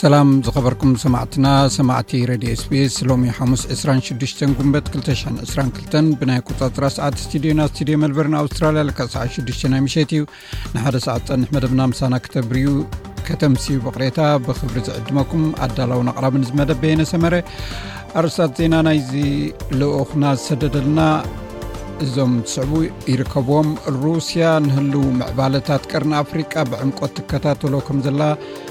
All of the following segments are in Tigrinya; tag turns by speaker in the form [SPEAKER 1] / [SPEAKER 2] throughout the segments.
[SPEAKER 1] ሰላም ዝኸበርኩም ሰማዕትና ሰማዕቲ ረድዮ ስፔስ ሎሚ ሓሙስ 26 ጉንበት 222 ብናይ ኣቆፃፅራ ሰዓት ስትድዮና ስትድዮ መልበርን ኣውስትራልያ ልካ ሰዓት 6ዱሽ ናይ ምሸት እዩ ንሓደ ሰዓት ፀንሕ መደብና ምሳና ክተብርዩ ከተምስዩ ብቕሬታ ብክብሪ ዝዕድመኩም ኣዳላውን ኣቕራብን ዝመደብ በየነ ሰመረ ኣርስታት ዜና ናይዚ ልኡክና ዝሰደደልና እዞም ዝስዕቡ ይርከብዎም ሩስያ ንህልው ምዕባለታት ቀርኒ ኣፍሪቃ ብዕምቆት ትከታተሎ ከም ዘላ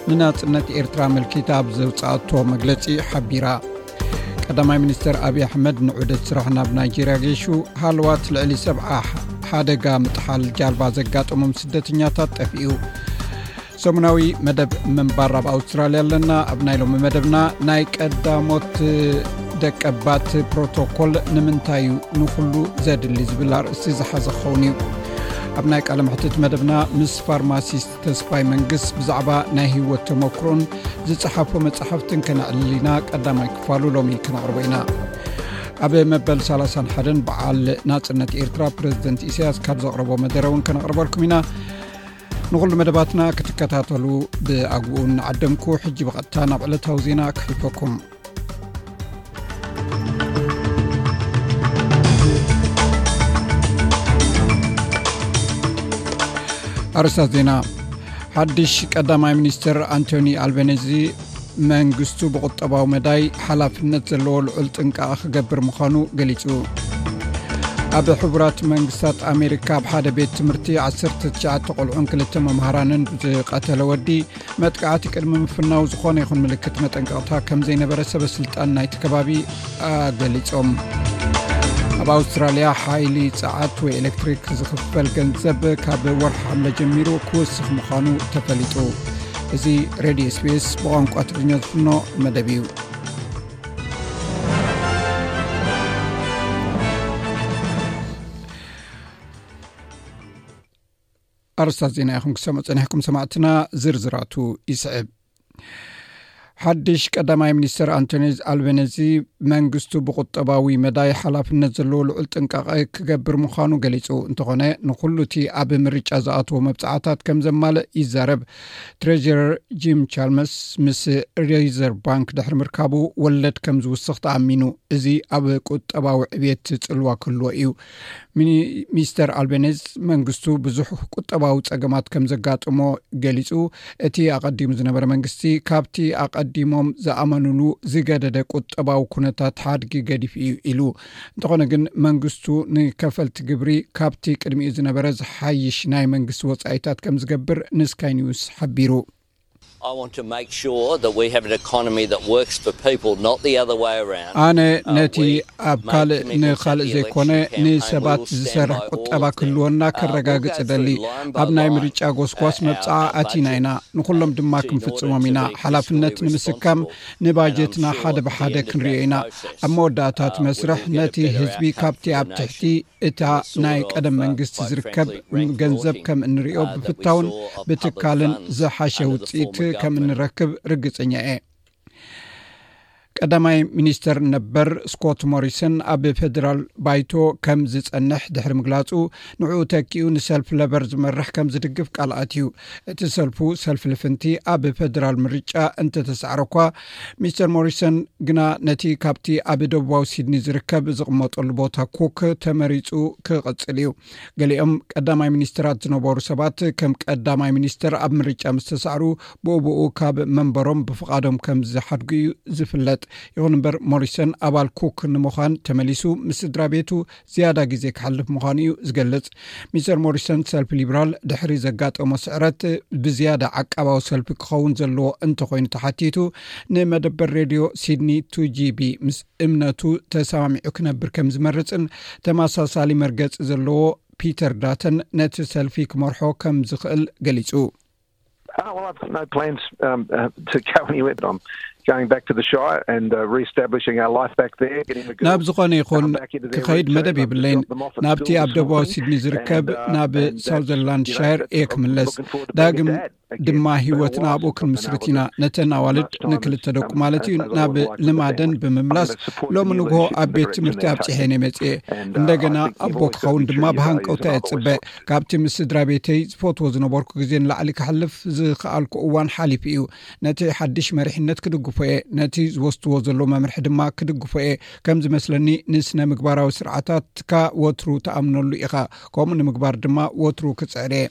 [SPEAKER 1] ንናጽነት ኤርትራ ኣመልኪታ ኣብ ዘውጽኣቶ መግለጺ ሓቢራ ቀዳማይ ሚኒስትር ኣብዪ ኣሕመድ ንዑደት ስራሕ ናብ ናይጀርያ ገይሹ ሃልዋት ልዕሊ ሰብዓ ሓደጋ ምጥሓል ጃልባ ዘጋጠሞም ስደተኛታት ጠፍኡ ሰሙናዊ መደብ ምንባር ኣብ ኣውስትራልያ ኣለና ኣብ ናይ ሎሚ መደብና ናይ ቀዳሞት ደቀባት ፕሮቶኮል ንምንታይ እዩ ንኩሉ ዘድሊ ዝብል ኣርእስቲ ዝሓዘ ክኸውን እዩ ኣብ ናይ ቃል ምሕትት መደብና ምስ ፋርማሲስት ተስፋይ መንግስ ብዛዕባ ናይ ህይወት ተመክሮን ዝፀሓፎ መፃሕፍትን ከነዕልል ኢና ቀዳማይ ክፋሉ ሎሚ ክነቕርቦ ኢና ኣብ መበል 31 በዓል ናፅነት ኤርትራ ፕረዚደንት ኢሳያስ ካብ ዘቕረቦ መደረ እውን ከነቕርበልኩም ኢና ንኩሉ መደባትና ክትከታተሉ ብኣግብኡ ንዓደምኩ ሕጂ ብቐጥታ ናብ ዕለታዊ ዜና ክሕልፈኩም ኣርስታት ዜና ሓድሽ ቀዳማይ ሚኒስትር ኣንቶኒ ኣልበነዚ መንግስቱ ብቁጠባዊ መዳይ ሓላፍነት ዘለዎ ልዑል ጥንቃቐ ክገብር ምዃኑ ገሊጹ ኣብ ሕቡራት መንግስታት ኣሜሪካ ኣብ ሓደ ቤት ትምህርቲ 19 ቆልዑን ክልተ መምሃራንን ዝቐተለ ወዲ መጥቃዕቲ ቅድሚ ምፍናው ዝኾነ ይኹን ምልክት መጠንቀቕታ ከም ዘይነበረ ሰበስልጣን ናይቲ ከባቢ ኣገሊፆም ኣብ ኣውስትራልያ ሓይሊ ፀዓት ወይ ኤሌክትሪክ ዝኽፈል ገንዘብ ካብ ወርሒ ሓምለ ጀሚሩ ክወስኽ ምዃኑ ተፈሊጡ እዚ ሬድዮ ስፔስ ብቋንቋ ትግርኛ ዝፍኖ መደብ እዩ ኣርስታት ዜና ኢኹም ክሰምዑ ፀኒሕኩም ሰማዕትና ዝርዝራቱ ይስዕብ ሓድሽ ቀዳማይ ሚኒስትር ኣንቶኒዝ ኣልበነዚ መንግስቱ ብቁጠባዊ መዳይ ሓላፍነት ዘለዎ ልዑል ጥንቃቐ ክገብር ምዃኑ ገሊፁ እንተኾነ ንኩሉ እቲ ኣብ ምርጫ ዝኣተዎ መብፃዕታት ከም ዘማልእ ይዛረብ ትሬጀረር ጂም ቻርመስ ምስ ሬዘር ባንክ ድሕሪ ምርካቡ ወለድ ከም ዝውስኽ ተኣሚኑ እዚ ኣብ ቁጠባዊ ዕብት ፅልዋ ክህልዎ እዩ ሚስተር ኣልቤነዝ መንግስቱ ብዙሕ ቁጠባዊ ፀገማት ከም ዘጋጥሞ ገሊፁ እቲ ኣቀዲሙ ዝነበረ መንግስቲ ካብቲ ኣቀዲሞም ዝኣመኑሉ ዝገደደ ቁጠባዊ ኩነታት ሓድጊ ገዲፍ እዩ ኢሉ እንተኾነ ግን መንግስቱ ንከፈልቲ ግብሪ ካብቲ ቅድሚኡ ዝነበረ ዝሓይሽ ናይ መንግስቲ ወፃኢታት ከም ዝገብር ንስካይ ኒውስ ሓቢሩ ኣነ ነቲ ኣብ ካልእ ንካልእ ዘይኮነ ንሰባት ዝሰርሕ ቁጠባ ክህልወና ከረጋግፅ እደሊ። ኣብ ናይ ምርጫ ጎስጓስ መብፅዓ ኣቲና ኢና፣ ንኹሎም ድማ ክንፍፅሞም ኢና። ሓላፍነት ንምስካም ንባጀትና ሓደ ብሓደ ክንሪኦ ኢና። ኣብ መወዳእታ እቲ መስርሕ ነቲ ህዝቢ ካብቲ ኣብ ትሕቲ እታ ናይ ቀደም መንግስቲ ዝርከብ ገንዘብ ከም እንሪኦ ብፍታውን ብትካልን ዝሓሸ ውፅኢት ከም እንረክብ ርግፀኛ እየ ቀዳማይ ሚኒስተር ነበር ስኮት ሞሪሰን ኣብ ፌደራል ባይቶ ከም ዝፀንሕ ድሕሪ ምግላፁ ንዕኡ ተኪኡ ንሰልፊ ለበር ዝመርሕ ከም ዝድግፍ ቃልኣት እዩ እቲ ሰልፉ ሰልፊ ልፍንቲ ኣብ ፌደራል ምርጫ እንተተሳዕረኳ ሚስተር ሞሪሰን ግና ነቲ ካብቲ ኣብ ደቡባዊ ሲድኒ ዝርከብ ዝቕመጠሉ ቦታ ኩክ ተመሪፁ ክቕፅል እዩ ገሊኦም ቀዳማይ ሚኒስትራት ዝነበሩ ሰባት ከም ቀዳማይ ሚኒስትር ኣብ ምርጫ ምስ ተሳዕሩ ብኡብኡ ካብ መንበሮም ብፍቓዶም ከም ዝሓድጉ እዩ ዝፍለጥ ይኹን እምበር ሞሪሰን ኣባል ኩክ ንምዃን ተመሊሱ ምስ ስድራ ቤቱ ዝያዳ ግዜ ክሓልፍ ምዃኑ እዩ ዝገልጽ ሚስተር ሞሪሰን ሰልፊ ሊብራል ድሕሪ ዘጋጠሞ ስዕረት ብዝያዳ ዓቃባዊ ሰልፊ ክኸውን ዘለዎ እንተኮይኑ ተሓቲቱ ንመደበር ሬድዮ ሲድኒ ቱጂቢ ምስ እምነቱ ተሰማሚዑ ክነብር ከም ዝመርፅን ተመሳሳሊ መርገፂ ዘለዎ ፒተር ዳተን ነቲ ሰልፊ ክመርሖ ከም ዝኽእል ገሊፁ
[SPEAKER 2] Oh, well, I've got no plans um, uh, to go anywhere. I'm going back to the Shire and uh, re-establishing our life back there.
[SPEAKER 1] ናብ ዝኾነ ይኹን ክኸይድ መደብ ይብለይን ናብቲ ኣብ ደቡባዊ ሲድኒ ዝርከብ uh, ናብ ሳውዘርላንድ ሻየር እየ ክምለስ ዳግም ድማ ሂወትና ኣብኡ ክንምስርት ኢና ነተን ኣዋልድ ንክልተ ደቁ ማለት እዩ ናብ ልማደን ብምምላስ ሎሚ ንግሆ ኣብ ቤት ትምህርቲ ኣብፅሐ ነ መፅኤ እንደገና ኣቦ ክኸውን ድማ ብሃንቀውታ የፅበ ካብቲ ምስ ስድራ ቤተይ ዝፈትዎ ዝነበርኩ ግዜ ንላዕሊ ከሕልፍ ዝከኣልኩ እዋን ሓሊፉ እዩ ነቲ ሓድሽ መሪሕነት ክድግፎ እየ ነቲ ዝወስትዎ ዘሎ መምርሒ ድማ ክድግፎ እየ ከም ዝመስለኒ ንስነ ምግባራዊ ስርዓታትካ ወትሩ ተኣምነሉ ኢኻ ከምኡ ንምግባር ድማ ወትሩ ክፅዕር እየ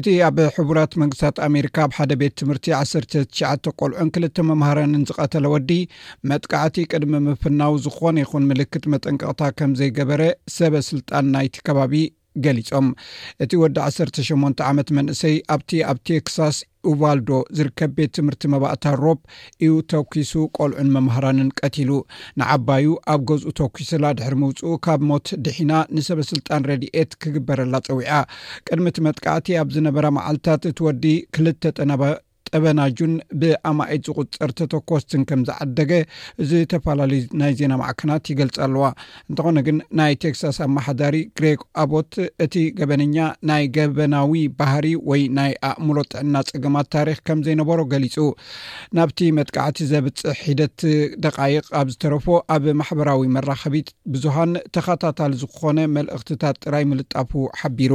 [SPEAKER 1] እቲ ኣብ ሕቡራት መንግስታት ኣሜሪካ ኣብ ሓደ ቤት ትምህርቲ 19 ቆልዑን ክልተ መምሃረንን ዝቐተለ ወዲ መጥቃዕቲ ቅድሚ ምፍናው ዝኾነ ይኹን ምልክት መጠንቀቕታ ከም ዘይገበረ ሰበ ስልጣን ናይቲ ከባቢ ገሊጾም እቲ ወዲ 18 ዓመት መንእሰይ ኣብቲ ኣብ ቴክሳስ ኡቫልዶ ዝርከብ ቤት ትምህርቲ መባእታ ሮብ እዩ ተኲሱ ቆልዑን መምሃራንን ቀቲሉ። ንዓባዩ ኣብ ገዝኡ ተኲስላ ድሕሪ ምውጽኡ ካብ ሞት ድሒና ንሰበ ስልጣን ረድኤት ክግበረላ ጸዊዓ። ቅድሚ እቲ መጥቃዕቲ ኣብ ዝነበራ መዓልታት እቲ ወዲ ክልተ ጠበናጁን ብኣማኢት ዝቑጸር ተተኮስትን ከም ዝዓደገ ዝተፈላለዩ ናይ ዜና ማዕከናት ይገልጻ ኣለዋ። እንተኾነ ግን ናይ ቴክሳስ ኣመሓዳሪ ግሬግ ኣቦት እቲ ገበነኛ ናይ ገበናዊ ባህሪ ወይ ናይ ኣእምሮ ጥዕና ጸገማት ታሪኽ ከም ዘይነበሮ ገሊጹ ናብቲ መጥቃዕቲ ዘብጽሕ ሒደት ደቃይቅ ኣብ ዝተረፎ ኣብ ማሕበራዊ መራኸቢት ብዙሃን ተኸታታል ዝኾነ መልእኽትታት ጥራይ ምልጣፉ ሓቢሩ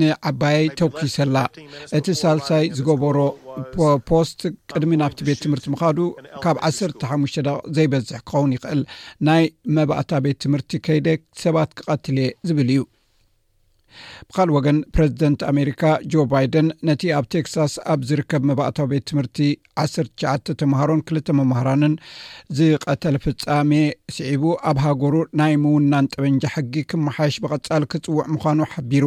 [SPEAKER 1] ንዓባየይ ተኲሰላ። እቲ ሳልሳይ ዝገበሮ ፖስት ቅድሚ ናብቲ ቤት ትምህርቲ ምኻዱ ካብ ዓሰርተ ሓሙሽተ ደቂቕ ዘይበዝሕ ክኸውን ይኽእል፣ ናይ መባእታ ቤት ትምህርቲ ከይደ ሰባት ክቐትል እየ ዝብል እዩ። ብኻልእ ወገን ፕረዚደንት ኣሜሪካ ጆ ባይደን ነቲ ኣብ ቴክሳስ ኣብ ዝርከብ መባእታዊ ቤት ትምህርቲ ዓሰርተ ትሽዓተ ተምሃሮን ክልተ መማህራንን ዝቐተል ፍጻሜ ስዒቡ ኣብ ሃገሩ ናይ ምውናን ጠበንጃ ሕጊ ክመሓየሽ ብቐጻሊ ክጽውዕ ምዃኑ ሓቢሩ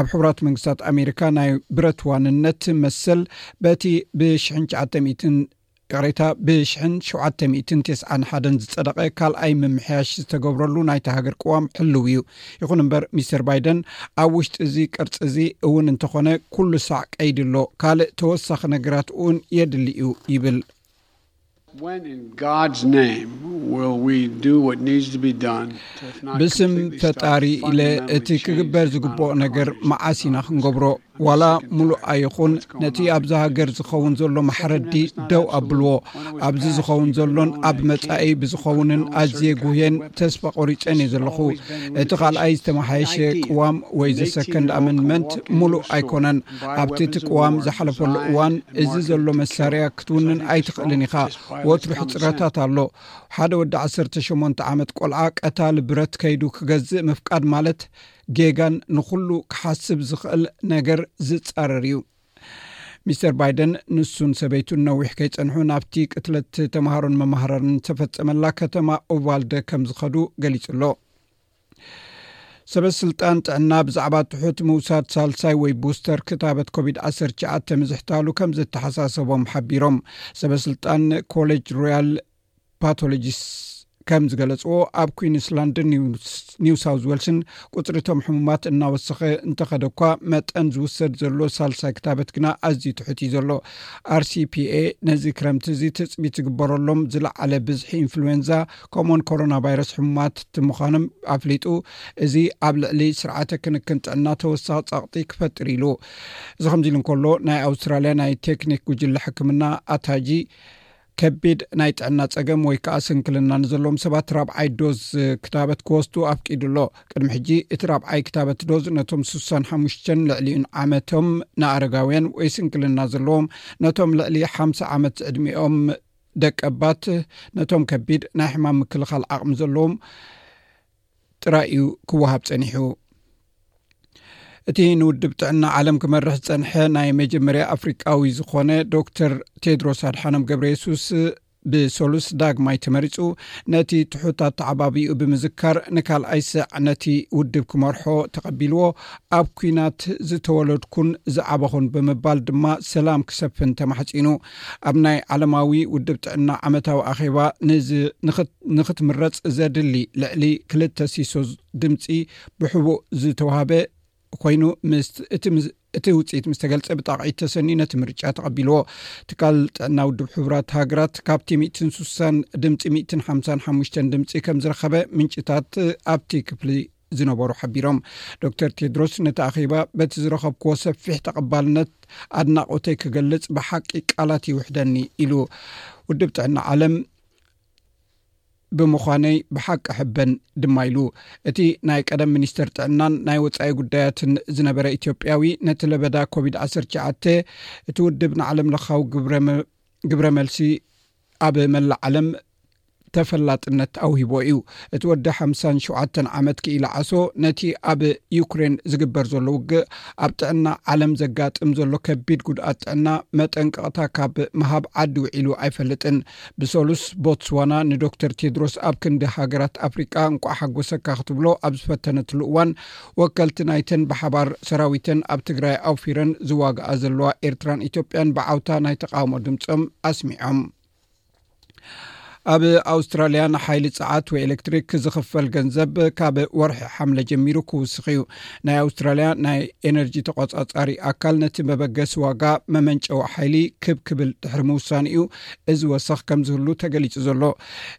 [SPEAKER 1] ኣብ ሕቡራት መንግስታት ኣሜሪካ ናይ ብረት ዋንነት መሰል በቲ ብሽሕን ትሽዓተ ሚትን ቅሬታ ብሽሕን ሸውዓተ ሚትን ቴስዓን ሓደን ዝጸደቐ ካልኣይ ምምሕያሽ ዝተገብረሉ ናይቲ ሃገር ቅዋም ሕልው እዩ ይኹን እምበር ሚስተር ባይደን ኣብ ውሽጢ እዚ ቅርፂ እዚ እውን እንተኾነ ኩሉ ሳዕ ቀይዲ ኣሎ፣ ካልእ ተወሳኺ ነገራት እውን የድሊ እዩ ይብል። ብስም ፈጣሪ ኢለ እቲ ክግበር ዝግበኦ ነገር መዓስ ኢና ክንገብሮ? ዋላ ሙሉእ ኣይኹን ነቲ ኣብዚ ሃገር ዝኸውን ዘሎ ማሕረዲ ደው ኣብልዎ ኣብዚ ዝኸውን ዘሎን ኣብ መፃኢ ብዝኸውንን ኣዝየ ጉህየን ተስፋ ቆሪፀን እየ ዘለኹ እቲ ካልኣይ ዝተመሓየሸ ቅዋም ወይ ዘሰከንድ ኣመንድመንት ሙሉእ ኣይኮነን ኣብቲ እቲ ቅዋም ዝሓለፈሉ እዋን እዚ ዘሎ መሳርያ ክትውንን ኣይትኽእልን ኢኻ ወትሩ ሕፅረታት ኣሎ ሓደ ወዲ ዓሰርተ ሸሞንተ ዓመት ቆልዓ ቀታሊ ብረት ከይዱ ክገዝእ ምፍቃድ ማለት ዩ ጌጋን ንኹሉ ክሓስብ ዝኽእል ነገር ዝጻረር እዩ። ሚስተር ባይደን ንሱን ሰበይቱን ነዊሕ ከይጸንሑ ናብቲ ቅትለት ተምሃሮን መማህራንን ዝተፈጸመላ ከተማ ኡቫልደ ከም ዝኸዱ ገሊጹ ኣሎ። ሰበስልጣን ጥዕና ብዛዕባ ትሑት ምውሳድ ሳልሳይ ወይ ቡስተር ክታበት ኮቪድ-19 ምዝሕታሉ ከም ዘተሓሳሰቦም ሓቢሮም። ሰበስልጣን ኮሌጅ ሮያል ፓቶሎጂስት ከም ዝገለፅዎ ኣብ ኩንስላንድን ኒው ሳውዝ ወልስን ቁፅሪ እቶም ሕሙማት እናወሰኸ እንተኸደ እኳ መጠን ዝውሰድ ዘሎ ሳልሳይ ክታበት ግና ኣዝዩ ትሑት እዩ ዘሎ rcpa ነዚ ክረምቲ እዚ ትፅቢት ዝግበረሎም ዝለዓለ ብዝሒ ኢንፍሉዌንዛ ከምኡን ኮሮና ቫይረስ ሕሙማት ምዃኖም ኣፍሊጡ እዚ ኣብ ልዕሊ ስርዓተ ክንክን ጥዕና ተወሳኺ ፀቕጢ ክፈጥር ኢሉ እዚ ከምዚ ኢሉ እንከሎ ናይ ኣውስትራልያ ናይ ቴክኒክ ጉጅለ ሕክምና ኣታጂ ከቢድ ናይ ጥዕና ጸገም ወይ ከኣ ስንክልና ንዘለዎም ሰባት ራብዓይ ዶዝ ክታበት ክወስዱ ኣፍቂዱ ኣሎ ቅድሚ ሕጂ እቲ ራብዓይ ክታበት ዶዝ ነቶም ስሳን ሓሙሽተን ልዕሊኡን ዓመቶም ንኣረጋውያን ወይ ስንክልና ዘለዎም ነቶም ልዕሊ ሓምሳ ዓመት ዝዕድሚኦም ደቀባት ነቶም ከቢድ ናይ ሕማም ምክልኻል ዓቕሚ ዘለዎም ጥራይ እዩ ክወሃብ ጸኒሑ። እቲ ንውድብ ጥዕና ዓለም ክመርሕ ዝጸንሐ ናይ መጀመርያ ኣፍሪቃዊ ዝኾነ ዶክተር ቴድሮስ ኣድሓኖም ገብረ የሱስ ብሰሉስ ዳግማይ ተመሪጹ ነቲ ትሑት ኣተዓባቢኡ ብምዝካር ንካልኣይ ሰዕ ነቲ ውድብ ክመርሖ ተቐቢልዎ ኣብ ኩናት ዝተወለድኩን ዝዓበኹን ብምባል ድማ ሰላም ክሰፍን ተማሕጺኑ ኣብ ናይ ዓለማዊ ውድብ ጥዕና ዓመታዊ ኣኼባ ንክትምረፅ ዘድሊ ልዕሊ ክልተ ሲሶ ድምፂ ብሕቡእ ዝተዋህበ ኮይኑ እቲ ውፅኢት ምስ ተገልፀ ብጣቕዒት ተሰኒዩ ነቲ ምርጫ ተቐቢልዎ ትካል ጥዕና ውድብ ሕቡራት ሃገራት ካብቲ 1ስሳን ድምፂ 1ሓሓ ድምፂ ከም ዝረኸበ ምንጭታት ኣብቲ ክፍሊ ዝነበሩ ሓቢሮም ዶክተር ቴድሮስ ነቲ ኣኼባ በቲ ዝረኸብክዎ ሰፊሕ ተቐባልነት ኣድናቆተይ ክገልፅ ብሓቂ ቃላት ይውሕደኒ ኢሉ ውድብ ጥዕና ዓለም ብምዃነይ ብሓቂ ሕበን ድማ ኢሉ እቲ ናይ ቀደም ሚኒስተር ጥዕናን ናይ ወፃኢ ጉዳያትን ዝነበረ ኢትዮጵያዊ ነቲ ለበዳ ኮቪድ 1ሸ እቲ ውድብ ንዓለም ለካዊ ግብረ መልሲ ኣብ መላእ ዓለም ተፈላጥነት ኣውሂቡዎ እዩ። እቲ ወዲ ሓምሳን ሸውዓተን ዓመት ክኢላ ዓሶ ነቲ ኣብ ዩክሬን ዝግበር ዘሎ ውግእ ኣብ ጥዕና ዓለም ዘጋጥም ዘሎ ከቢድ ጉድኣት ጥዕና መጠንቀቕታ ካብ ምሃብ ዓዲ ውዒሉ ኣይፈልጥን። ብሰሉስ ቦትስዋና ንዶክተር ቴድሮስ ኣብ ክንዲ ሃገራት ኣፍሪቃ እንቋዕ ሓጎሰካ ክትብሎ ኣብ ዝፈተነትሉ እዋን ወከልቲ ናይተን ብሓባር ሰራዊተን ኣብ ትግራይ ኣውፊረን ዝዋግኣ ዘለዋ ኤርትራን ኢትዮጵያን ብዓውታ ናይ ተቃውሞ ድምፆም ኣስሚዖም። ኣብ ኣውስትራልያ ንሓይሊ ፀዓት ወይ ኤሌክትሪክ ዝኽፈል ገንዘብ ካብ ወርሒ ሓምለ ጀሚሩ ክውስኽ እዩ ናይ ኣውስትራልያ ናይ ኤነርጂ ተቆፃፃሪ ኣካል ነቲ መበገሲ ዋጋ መመንጨዊ ሓይሊ ክብ ክብል ድሕሪ ምውሳኒ እዩ እዚ ወሰኽ ከም ዝህሉ ተገሊፁ ዘሎ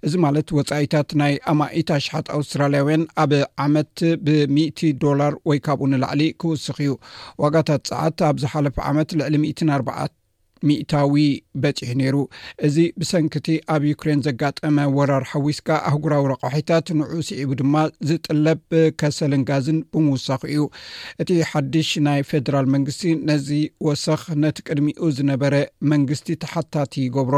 [SPEAKER 1] እዚ ማለት ወፃኢታት ናይ ኣማኢት ኣሽሓት ኣውስትራልያውያን ኣብ ዓመት ብሚእቲ ዶላር ወይ ካብኡ ንላዕሊ ክውስኽ እዩ ዋጋታት ፀዓት ኣብ ዝሓለፈ ዓመት ልዕሊ ሚእትን ኣርባዓት ሚእታዊ በፂሑ ነይሩ እዚ ብሰንኪቲ ኣብ ዩክሬን ዘጋጠመ ወራር ሓዊስካ ኣህጉራዊ ረቋሒታት ንዑ ስዒቡ ድማ ዝጥለብ ከሰልን ጋዝን ብምውሳኹ እዩ እቲ ሓድሽ ናይ ፌደራል መንግስቲ ነዚ ወሰኽ ነቲ ቅድሚኡ ዝነበረ መንግስቲ ተሓታቲ ይገብሮ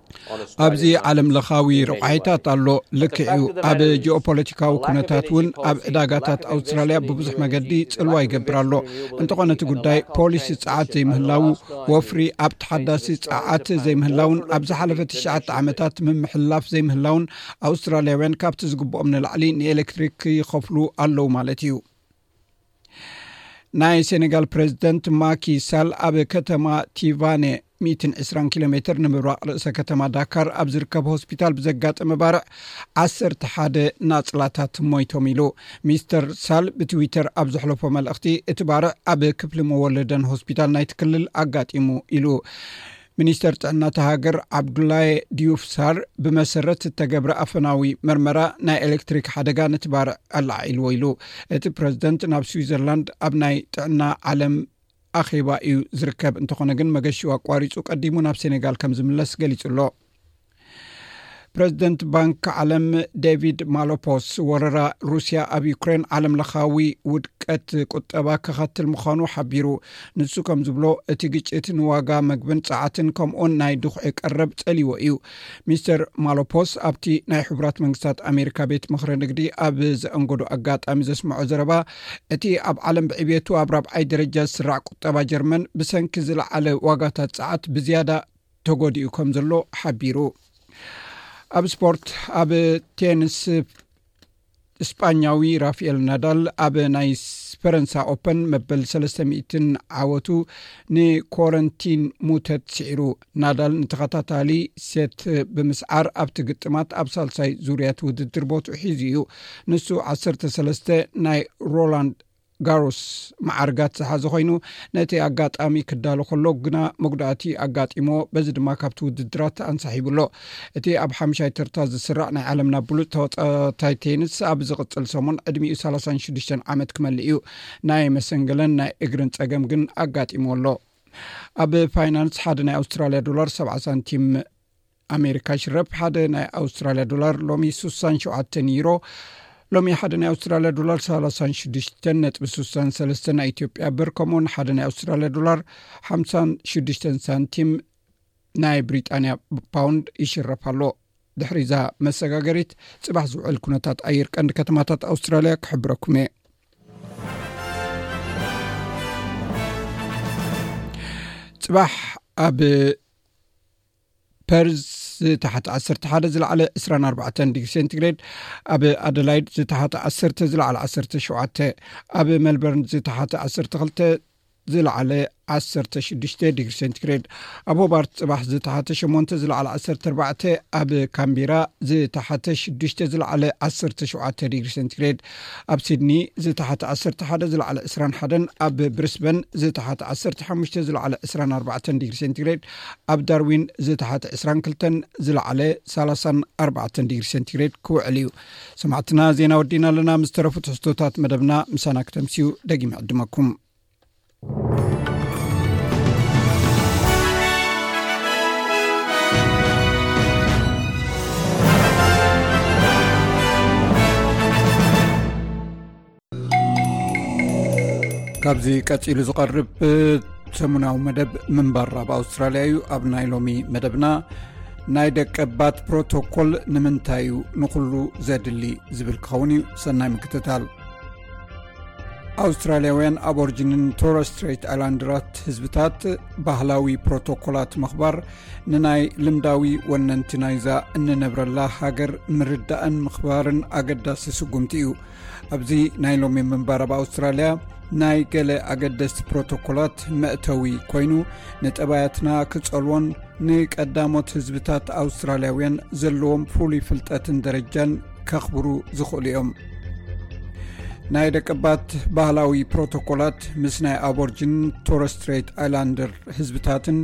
[SPEAKER 1] ኣብዚ ዓለም ለኻዊ ረቋሒታት ኣሎ ልክዕ እዩ ኣብ ጂኦፖለቲካዊ ኩነታት እውን ኣብ ዕዳጋታት ኣውስትራልያ ብብዙሕ መገዲ ፅልዋ ይገብር ኣሎ እንተኾነ እቲ ጉዳይ ፖሊሲ ፀዓት ዘይምህላው ወፍሪ ኣብ ተሓዳሲ ፀዓት ዘይምህላውን ኣብ ዝሓለፈ ትሽዓተ ዓመታት ምምሕላፍ ዘይምህላውን ኣውስትራልያውያን ካብቲ ዝግብኦም ንላዕሊ ንኤሌክትሪክ ይኸፍሉ ኣለው ማለት እዩ ናይ ሴነጋል ፕረዚደንት ማኪ ሳል ኣብ ከተማ ቲቫነ 120 ኪሎ ሜትር ንምብራቅ ርእሰ ከተማ ዳካር ኣብ ዝርከብ ሆስፒታል ብዘጋጠመ ባርዕ ዓሰርተ ሓደ ናፅላታት ሞይቶም ኢሉ ሚስተር ሳል ብትዊተር ኣብ ዘሕለፎ መልእኽቲ እቲ ባርዕ ኣብ ክፍሊ መወለደን ሆስፒታል ናይቲ ክልል ኣጋጢሙ ኢሉ ሚኒስተር ጥዕና እታ ሃገር ዓብዱላየ ድዩፍ ሳር ብመሰረት እተገብረ ኣፈናዊ መርመራ ናይ ኤሌክትሪክ ሓደጋ ነቲ ባርዕ ኣላዓዒልዎ ኢሉ እቲ ፕረዚደንት ናብ ስዊዘርላንድ ኣብ ናይ ጥዕና ዓለም ኣኼባ እዩ ዝርከብ እንተኾነ ግን መገሽኡ ኣቋሪፁ ቀዲሙ ናብ ሴኔጋል ከም ዝምለስ ገሊፁ ኣሎ ፕረዚደንት ባንኪ ዓለም ዳቪድ ማሎፖስ ወረራ ሩስያ ኣብ ዩክሬን ዓለም ለኻዊ ውድቀት ቁጠባ ከኸትል ምዃኑ ሓቢሩ ንሱ ከም ዝብሎ እቲ ግጭት ንዋጋ መግብን ፀዓትን ከምኡን ናይ ድኩዒ ቀረብ ፀልዎ እዩ ሚስተር ማሎፖስ ኣብቲ ናይ ሕቡራት መንግስታት ኣሜሪካ ቤት ምክሪ ንግዲ ኣብ ዘእንገዶ ኣጋጣሚ ዘስምዖ ዘረባ እቲ ኣብ ዓለም ብዕብቱ ኣብ ራብዓይ ደረጃ ዝስራዕ ቁጠባ ጀርመን ብሰንኪ ዝለዓለ ዋጋታት ፀዓት ብዝያዳ ተጎዲኡ ከም ዘሎ ሓቢሩ ኣብ ስፖርት ኣብ ቴንስ እስጳኛዊ ራፍኤል ናዳል ኣብ ናይ ፈረንሳ ኦፐን መበል 3ለ00 ዓወቱ ንኮረንቲን ሙተት ስዒሩ ናዳል ንተኸታታሊ ሴት ብምስዓር ኣብቲ ግጥማት ኣብ ሳልሳይ ዙርያት ውድድር ቦትኡ ሒዙ እዩ ንሱ 13 ናይ ሮላንድ ጋሩስ መዓርጋት ዝሓዘ ኮይኑ ነቲ ኣጋጣሚ ክዳሎ ከሎ ግና መጉዳእቲ ኣጋጢሞ በዚ ድማ ካብቲ ውድድራት ኣንሳሒቡ ኣሎ እቲ ኣብ ሓምሻይ ተርታ ዝስራዕ ናይ ዓለምና ብሉፅ ተወፃታይ ቴንስ ኣብ ዝቕፅል ሰሙን ዕድሚኡ 36 ዓመት ክመልእ እዩ ናይ መሰንገለን ናይ እግርን ፀገም ግን ኣጋጢሞ ኣሎ ኣብ ፋይናንስ ሓደ ናይ ኣውስትራልያ ዶላር ሰ ሳንቲም ኣሜሪካ ሽረፕ ሓደ ናይ ኣውስትራልያ ዶላር ሎሚ ሱሳን ሸውዓተ ዩሮ ሎሚ ሓደ ናይ ኣውስትራልያ ዶላር ሳላሳን ሽዱሽተ ነጥቢ ሱሳን ሰለስተ ናይ ኢትዮጵያ ብር ከምኡውን ሓደ ናይ ኣውስትራልያ ዶላር ሓምሳን ሽዱሽተን ሳንቲም ናይ ብሪጣንያ ፓውንድ ይሽረፍ ኣሎ ድሕሪ እዛ መሰጋገሪት ፅባሕ ዝውዕል ኩነታት ኣየር ቀንዲ ከተማታት ኣውስትራልያ ክሕብረኩም እየ ፅባሕ ኣብ ፐርዝ ዝተሓተ ዓሰርተ ሓደ ዝለዓለ ዕስራን ኣርባዕተን ዲግሪ ሴንቲግሬድ ኣብ ኣደላይድ ዝተሓተ ዓሰርተ ዝለዓለ ዓሰርተ ሸውዓተ ኣብ መልበርን ዝተሓተ ዓሰርተ ክልተ ዝለዓለ ዓሰርተ ሽዱሽተ ዲግሪ ሴንቲግሬድ ኣብ ሆባርት ፅባሕ ዝተሓተ ሸሞንተ ዝለዓለ ዓሰርተ ኣርባዕተ ኣብ ካምቢራ ዝተሓተ ሽዱሽተ ዝለዓለ ዓሰርተ ሸውዓተ ዲግሪ ሴንቲግሬድ ኣብ ሲድኒ ዝተሓተ ዓሰርተ ሓደ ዝለዓለ ዕስራን ሓደን ኣብ ብሪስበን ዝተሓተ ዓሰርተ ሓሙሽተ ዝለዓለ ዕስራን ኣርባዕተን ዲግሪ ሴንቲግሬድ ኣብ ዳርዊን ዝተሓተ ዕስራን ክልተን ዝለዓለ ሳላሳን ኣርባዕተን ዲግሪ ሰንቲግሬድ ክውዕል እዩ ሰማዕትና ዜና ወዲና ኣለና ምስ ተረፉ ትሕዝቶታት መደብና ምሳና ክተምስዩ ደጊም ዕድመኩም ካብዚ ቀፂሉ ዝቐርብ ሰሙናዊ መደብ ምንባር ኣብ ኣውስትራልያ እዩ ኣብ ናይ ሎሚ መደብና ናይ ደቀባት ፕሮቶኮል ንምንታይ እዩ ንኩሉ ዘድሊ ዝብል ክኸውን እዩ ሰናይ ምክትታል ኣውስትራልያውያን ኣብ ኦርጅንን ቶረስትሬት ኣይላንድራት ህዝብታት ባህላዊ ፕሮቶኮላት ምኽባር ንናይ ልምዳዊ ወነንቲናይዛ እንነብረላ ሃገር ምርዳእን ምኽባርን ኣገዳሲ ስጉምቲ እዩ ኣብዚ ናይ ሎሚ ምንባር ኣብ ኣውስትራልያ ናይ ገለ ኣገደስቲ ፕሮቶኮላት መእተዊ ኮይኑ ንጠባያትና ክጸልዎን ንቀዳሞት ህዝብታት ኣውስትራልያውያን ዘለዎም ፍሉይ ፍልጠትን ደረጃን ከኽብሩ ዝኽእሉ እዮም ናይ ደቀባት ባህላዊ ፕሮቶኮላት ምስ ናይ ኣቦርጅን ቶረስትሬት ኣይላንደር ህዝብታትን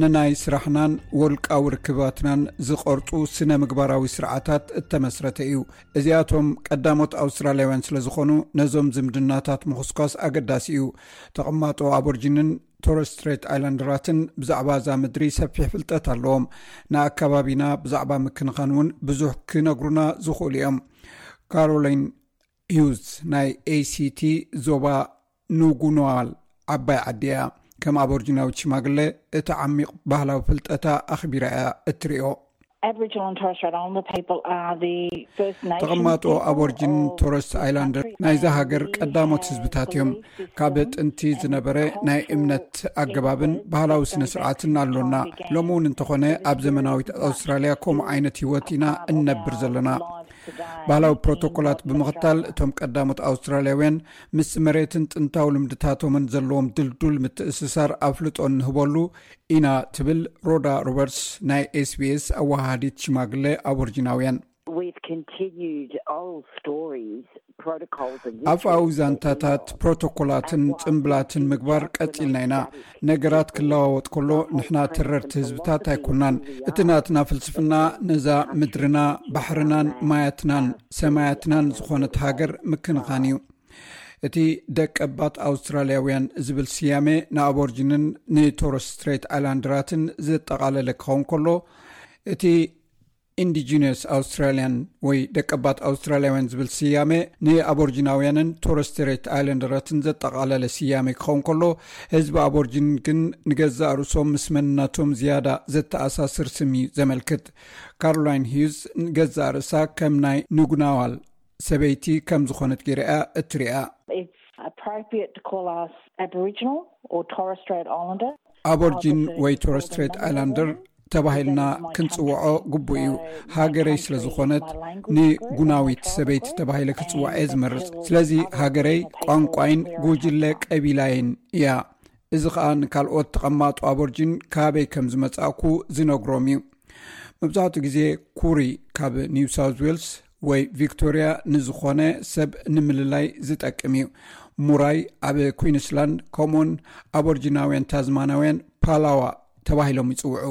[SPEAKER 1] ንናይ ስራሕናን ወልቃዊ ርክባትናን ዝቐርፁ ስነ ምግባራዊ ስርዓታት እተመስረተ እዩ እዚኣቶም ቀዳሞት ኣውስትራልያውያን ስለ ዝኾኑ ነዞም ዝምድናታት ምኹስኳስ ኣገዳሲ እዩ ተቐማጦ ኣቦርጂንን ቶረስትሬት ኣይላንድራትን ብዛዕባ እዛ ምድሪ ሰፊሕ ፍልጠት ኣለዎም ንኣከባቢና ብዛዕባ ምክንኻን እውን ብዙሕ ክነግሩና ዝኽእሉ እዮም ካሮሊን ሂውዝ ናይ ኤሲቲ ዞባ ኑጉኗል ዓባይ ዓዲ እያ። ከም ኣቦርጅናዊት ሽማግለ እቲ ዓሚቕ ባህላዊ ፍልጠታ ኣኽቢራ እያ እትሪኦ። ተቐማጦ ኣቦርጅን ቶረስ ኣይላንደር ናይዛ ሃገር ቀዳሞት ህዝብታት እዮም። ካብ ጥንቲ ዝነበረ ናይ እምነት ኣገባብን ባህላዊ ስነ ስርዓትን ኣሎና። ሎሚ እውን እንተኾነ ኣብ ዘመናዊት ኣውስትራልያ ከምኡ ዓይነት ሂወት ኢና እንነብር ዘለና። ባህላዊ ፕሮቶኮላት ብምኽታል እቶም ቀዳሞት ኣውስትራልያውያን ምስ መሬትን ጥንታዊ ልምድታቶምን ዘለዎም ድልዱል ምትእስሳር ኣፍልጦ እንህበሉ ኢና ትብል ሮዳ ሮበርትስ ናይ ኤስቢኤስ ኣወሃሃዲት ሽማግለ ኣቦርጅናውያን። ኣፋዊ ዛንታታት፣ ፕሮቶኮላትን ጽምብላትን ምግባር ቀጺልና ኢና። ነገራት ክለዋወጥ ከሎ ንሕና ተረርቲ ህዝብታት ኣይኮናን እቲ ናትና ፍልስፍና ነዛ ምድርና ባሕርናን ማያትናን ሰማያትናን ዝኾነት ሃገር ምክንኻን እዩ እቲ ደቀባት ኣውስትራልያውያን ዝብል ስያመ ንኣበርጅንን ንቶሮስ ስትሬት ኣይላንድራትን ዘጠቓለለ ክኸውን ከሎ እቲ ኢንዲጂነስ ኣውስትራልያን ወይ ደቀባት ኣውስትራልያውያን ዝብል ስያመ ንኣቦርጅናውያንን ቶረስትሬት ኣይለንደራትን ዘጠቓለለ ስያመ ክኸውን ከሎ ህዝቢ ኣቦርጅን ግን ንገዛእ ርእሶም ምስ መንነቶም ዝያዳ ዘተኣሳስር ስም እዩ ዘመልክት ካሮላይን ሂዩዝ ንገዛእ ርእሳ ከም ናይ ንጉናዋል ሰበይቲ ከም ዝኾነት ገይራ እያ እትሪኣ። ኣቦርጂን ወይ ቶረስትሬት ኣይላንደር ተባሂልና ክንፅውዖ ግቡእ እዩ። ሃገረይ ስለ ዝኾነት ንጉናዊት ሰበይቲ ተባሂለ ክፅዋዕ እየ ዝመርፅ። ስለዚ ሃገረይ፣ ቋንቋይን ጉጅለ ቀቢላይን እያ። እዚ ከዓ ንካልኦት ተቐማጦ ኣቦርጂን ካበይ ከም ዝመፃእኩ ዝነግሮም እዩ። መብዛሕትኡ ግዜ ኩሪ ካብ ኒው ሳውዝ ዌልስ ወይ ቪክቶርያ ንዝኾነ ሰብ ንምልላይ ዝጠቅም እዩ። ሙራይ ኣብ ኩንስላንድ ከምኡውን ኣቦርጂናውያን ታዝማናውያን ፓላዋ ተባሂሎም ይፅውዑ።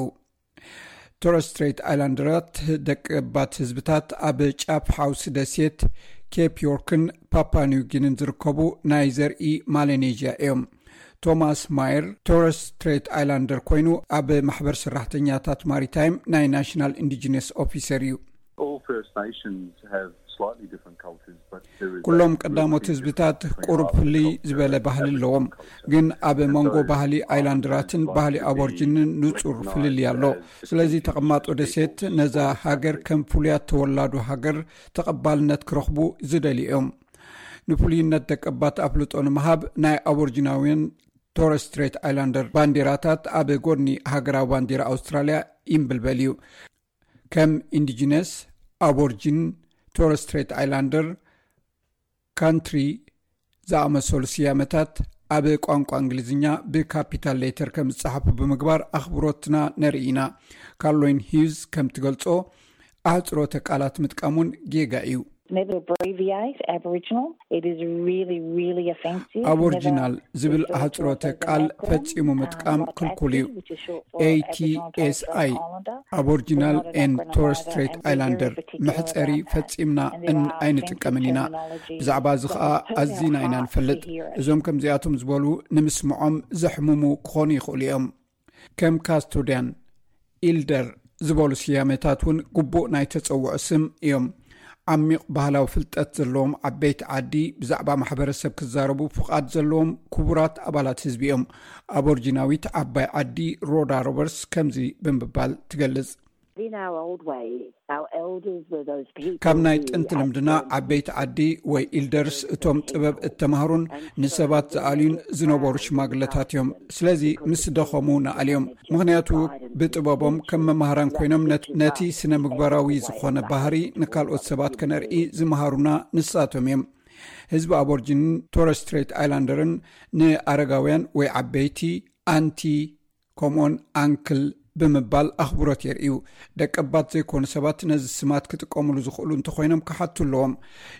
[SPEAKER 1] ቶረስትሬት ኣይላንደራት ደቀባት ህዝብታት ኣብ ጫፍ ሓውሲ ደሴት ኬፕ ዮርክን ፓፓ ኒው ጊንን ዝርከቡ ናይ ዘርኢ ማሌኔዥያ እዮም። ቶማስ ማየር ቶረስትሬት ኣይላንደር ኮይኑ ኣብ ማሕበር ሰራሕተኛታት ማሪታይም ናይ ናሽናል ኢንዲጂነስ ኦፊሰር እዩ። ኩሎም ቀዳሞት ህዝብታት ቁሩብ ፍልይ ዝበለ ባህሊ ኣለዎም ግን ኣብ መንጎ ባህሊ ኣይላንድራትን ባህሊ ኣቦርጅንን ንፁር ፍልልይ ኣሎ ስለዚ ተቐማጦ ደሴት ነዛ ሃገር ከም ፍሉያት ተወላዱ ሃገር ተቐባልነት ክረኽቡ ዝደልዩ እዮም ንፍሉይነት ደቀባት ኣፍልጦ ንምሃብ ናይ ኣቦርጅናውያን ቶረስትሬት ኣይላንደር ባንዴራታት ኣብ ጎድኒ ሃገራዊ ባንዴራ ኣውስትራልያ ይምብልበል እዩ ከም ኢንዲጅነስ ኣቦርጅን ቶረስትሬት ኣይላንደር ካንትሪ ዝኣመሰሉ ስያመታት ኣብ ቋንቋ እንግሊዝኛ ብካፒታል ሌተር ከም ዝፀሓፉ ብምግባር ኣኽብሮትና ነርኢ ኢና ካርሎይን ሂዝ ከም ትገልፆ ኣህፅሮተ ቃላት ምጥቃም እውን ጌጋ እዩ ኣቦርጅናል ዝብል ኣህፅሮተ ቃል ፈፂሙ ምጥቃም ክልኩል እዩ atsi ኣቦርጅናል ን ቶረስትሬት ኣይላንደር መሕፀሪ ፈፂምና ን ኣይንጥቀምን ኢና ብዛዕባ እዚ ከዓ ኣዚና ኢና ንፈልጥ እዞም ከምዚኣቶም ዝበሉ ንምስምዖም ዘሕምሙ ክኾኑ ይኽእሉ እዮም ከም ካስቶድያን ኢልደር ዝበሉ ስያሜታት እውን ግቡእ ናይ ተፀውዖ ስም እዮም ዓሚቕ ባህላዊ ፍልጠት ዘለዎም ዓበይቲ ዓዲ ብዛዕባ ማሕበረሰብ ክዛረቡ ፍቓድ ዘለዎም ክቡራት ኣባላት ህዝቢ እዮም ኣበርጂናዊት ዓባይ ዓዲ ሮዳ ሮበርስ ከምዚ ብምባል ትገልፅ ካብ ናይ ጥንቲ ልምድና ዓበይቲ ዓዲ ወይ ኢልደርስ እቶም ጥበብ እተማህሩን ንሰባት ዝኣልዩን ዝነበሩ ሽማግለታት እዮም ስለዚ ምስ ደኸሙ ንኣልዮም ምክንያቱ ብጥበቦም ከም መማህራን ኮይኖም ነቲ ስነ ምግባራዊ ዝኮነ ባህሪ ንካልኦት ሰባት ከነርኢ ዝመሃሩና ንሳቶም እዮም ህዝቢ ኣበርጅንን ቶረስትሬት ኣይላንደርን ንኣረጋውያን ወይ ዓበይቲ ኣንቲ ከምኡውን ኣንክል ብምባል ኣኽብሮት የርእዩ ደቀባት ዘይኮኑ ሰባት ነዚ ስማት ክጥቀምሉ ዝኽእሉ እንተኮይኖም ክሓቱ ኣለዎም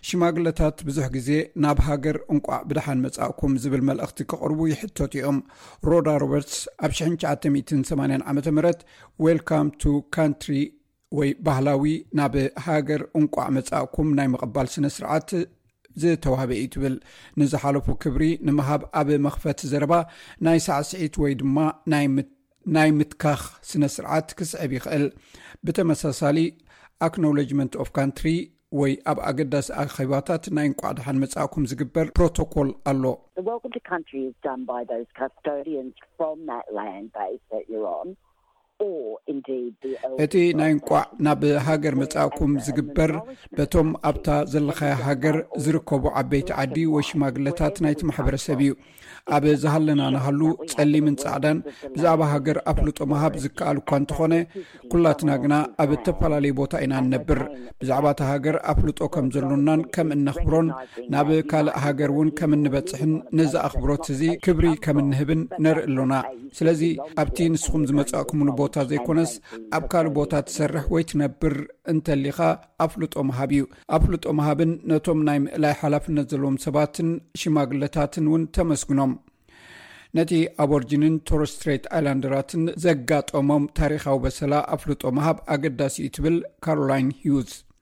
[SPEAKER 1] ሽማግለታት ብዙሕ ግዜ ናብ ሃገር እንቋዕ ብድሓን መጻእኩም ዝብል መልእኽቲ ክቕርቡ ይሕተቱ እዮም ሮዳ ሮበርትስ ኣብ 980 ዓ ም ዌልካም ቱ ካንትሪ ወይ ባህላዊ ናብ ሃገር እንቋዕ መጻእኩም ናይ ምቕባል ስነ ስርዓት ዝተዋህበ እዩ ትብል ንዝሓለፉ ክብሪ ንምሃብ ኣብ መኽፈት ዘረባ ናይ ሳዕስዒት ወይ ድማ ናይ ምትካኽ ስነ ስርዓት ክስዕብ ይኽእል ብተመሳሳሊ ኣክኖሎጅመንት ኦፍ ካንትሪ ወይ ኣብ ኣገዳሲ ኣኼባታት ናይ እንቋዕ ድሓን መጻእኩም ዝግበር ፕሮቶኮል ኣሎ እቲ ናይ እንቋዕ ናብ ሃገር መጻእኩም ዝግበር በቶም ኣብታ ዘለኻያ ሃገር ዝርከቡ ዓበይቲ ዓዲ ወይ ሽማግለታት ናይቲ ማሕበረሰብ እዩ ኣብ ዝሃለና ንሃሉ ጸሊምን ጻዕዳን ብዛዕባ ሃገር ኣፍልጦ ምሃብ ዝከኣል እኳ እንተኾነ ኩላትና ግና ኣብ እተፈላለዩ ቦታ ኢና ንነብር ብዛዕባ እቲ ሃገር ኣፍልጦ ከም ዘሎናን ከም እነኽብሮን ናብ ካልእ ሃገር እውን ከም እንበጽሕን ነዚ ኣኽብሮት እዚ ክብሪ ከም እንህብን ነርኢ ኣሎና ስለዚ ኣብቲ ንስኹም ዝመፃእኩምሉ ቦታ ዘይኮነስ ኣብ ካልእ ቦታ ትሰርሕ ወይ ትነብር እንተሊኻ ኣፍልጦ ምሃብ እዩ ኣፍልጦ ምሃብን ነቶም ናይ ምእላይ ሓላፍነት ዘለዎም ሰባትን ሽማግለታትን እውን ተመስግኖም ነቲ ኣብ ኦርጅንን ቶሮስትሬት ኣይላንደራትን ዘጋጠሞም ታሪካዊ በሰላ ኣፍልጦ ምሃብ ኣገዳሲ እዩ ትብል ካሮላይን ሂውዝ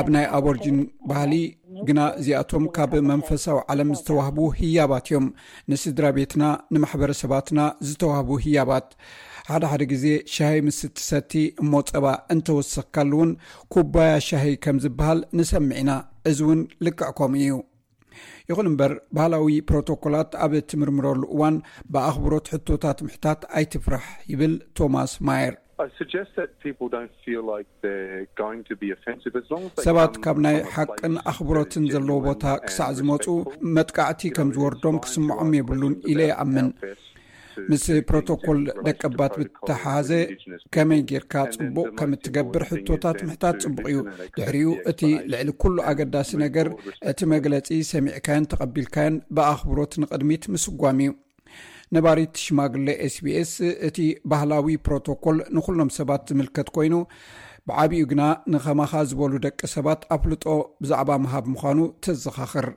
[SPEAKER 1] ኣብ ናይ ኣበርጅን ባህሊ ግና እዚኣቶም ካብ መንፈሳዊ ዓለም ዝተዋህቡ ህያባት እዮም ንስድራ ቤትና ንማሕበረሰባትና ዝተዋህቡ ህያባት ሓደ ሓደ ግዜ ሻሂ ምስ እትሰቲ እሞ ፀባ እንተወሰክካሉ እውን ኩባያ ሻሂ ከም ዝበሃል ንሰምዕ ኢና እዚ እውን ልክዕ ከምኡ እዩ ይኹን እምበር ባህላዊ ፕሮቶኮላት ኣብ እትምርምረሉ እዋን ብኣኽብሮት ሕቶታት ምሕታት ኣይትፍራሕ ይብል ቶማስ ማየር ሰባት ካብ ናይ ሓቅን ኣኽብሮትን ዘለዎ ቦታ ክሳዕ ዝመፁ መጥቃዕቲ ከም ዝወርዶም ክስምዖም የብሉን ኢለ ይኣምን ምስ ፕሮቶኮል ደቀባት ብተሓዘ ከመይ ጌርካ ፅቡቅ ከም እትገብር ሕቶታት ምሕታት ፅቡቅ እዩ ድሕሪኡ እቲ ልዕሊ ኩሉ ኣገዳሲ ነገር እቲ መግለፂ ሰሚዕካዮን ተቐቢልካዮን ብኣኽብሮት ንቅድሚት ምስጓም እዩ ነባሪት ሽማግለ ስቢስ እቲ ባህላዊ ፕሮቶኮል ንኩሎም ሰባት ዝምልከት ኮይኑ ብዓብኡ ግና ንከማኻ ዝበሉ ደቂ ሰባት ኣፍልጦ ብዛዕባ ምሃብ ምዃኑ ተዘኻኽር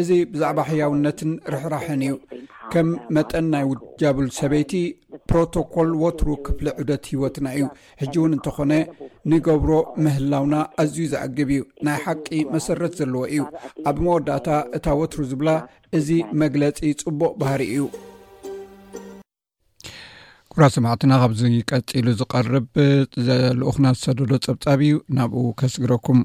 [SPEAKER 1] እዚ ብዛዕባ ሕያውነትን ርሕራሕን እዩ ከም መጠን ናይ ውጃብል ሰበይቲ ፕሮቶኮል ወትሩ ክፍሊ ዑደት ሂወትና እዩ ሕጂ እውን እንተኾነ ንገብሮ ምህላውና ኣዝዩ ዘዕግብ እዩ ናይ ሓቂ መሰረት ዘለዎ እዩ ኣብ መወዳእታ እታ ወትሩ ዝብላ እዚ መግለፂ ፅቡቅ ባህሪ እዩ ኩብራ ሰማዕትና ካብዚ ቀፂሉ ዝቀርብ ዘልኡክና ዝሰደዶ ፀብፃብ እዩ ናብኡ ከስግረኩም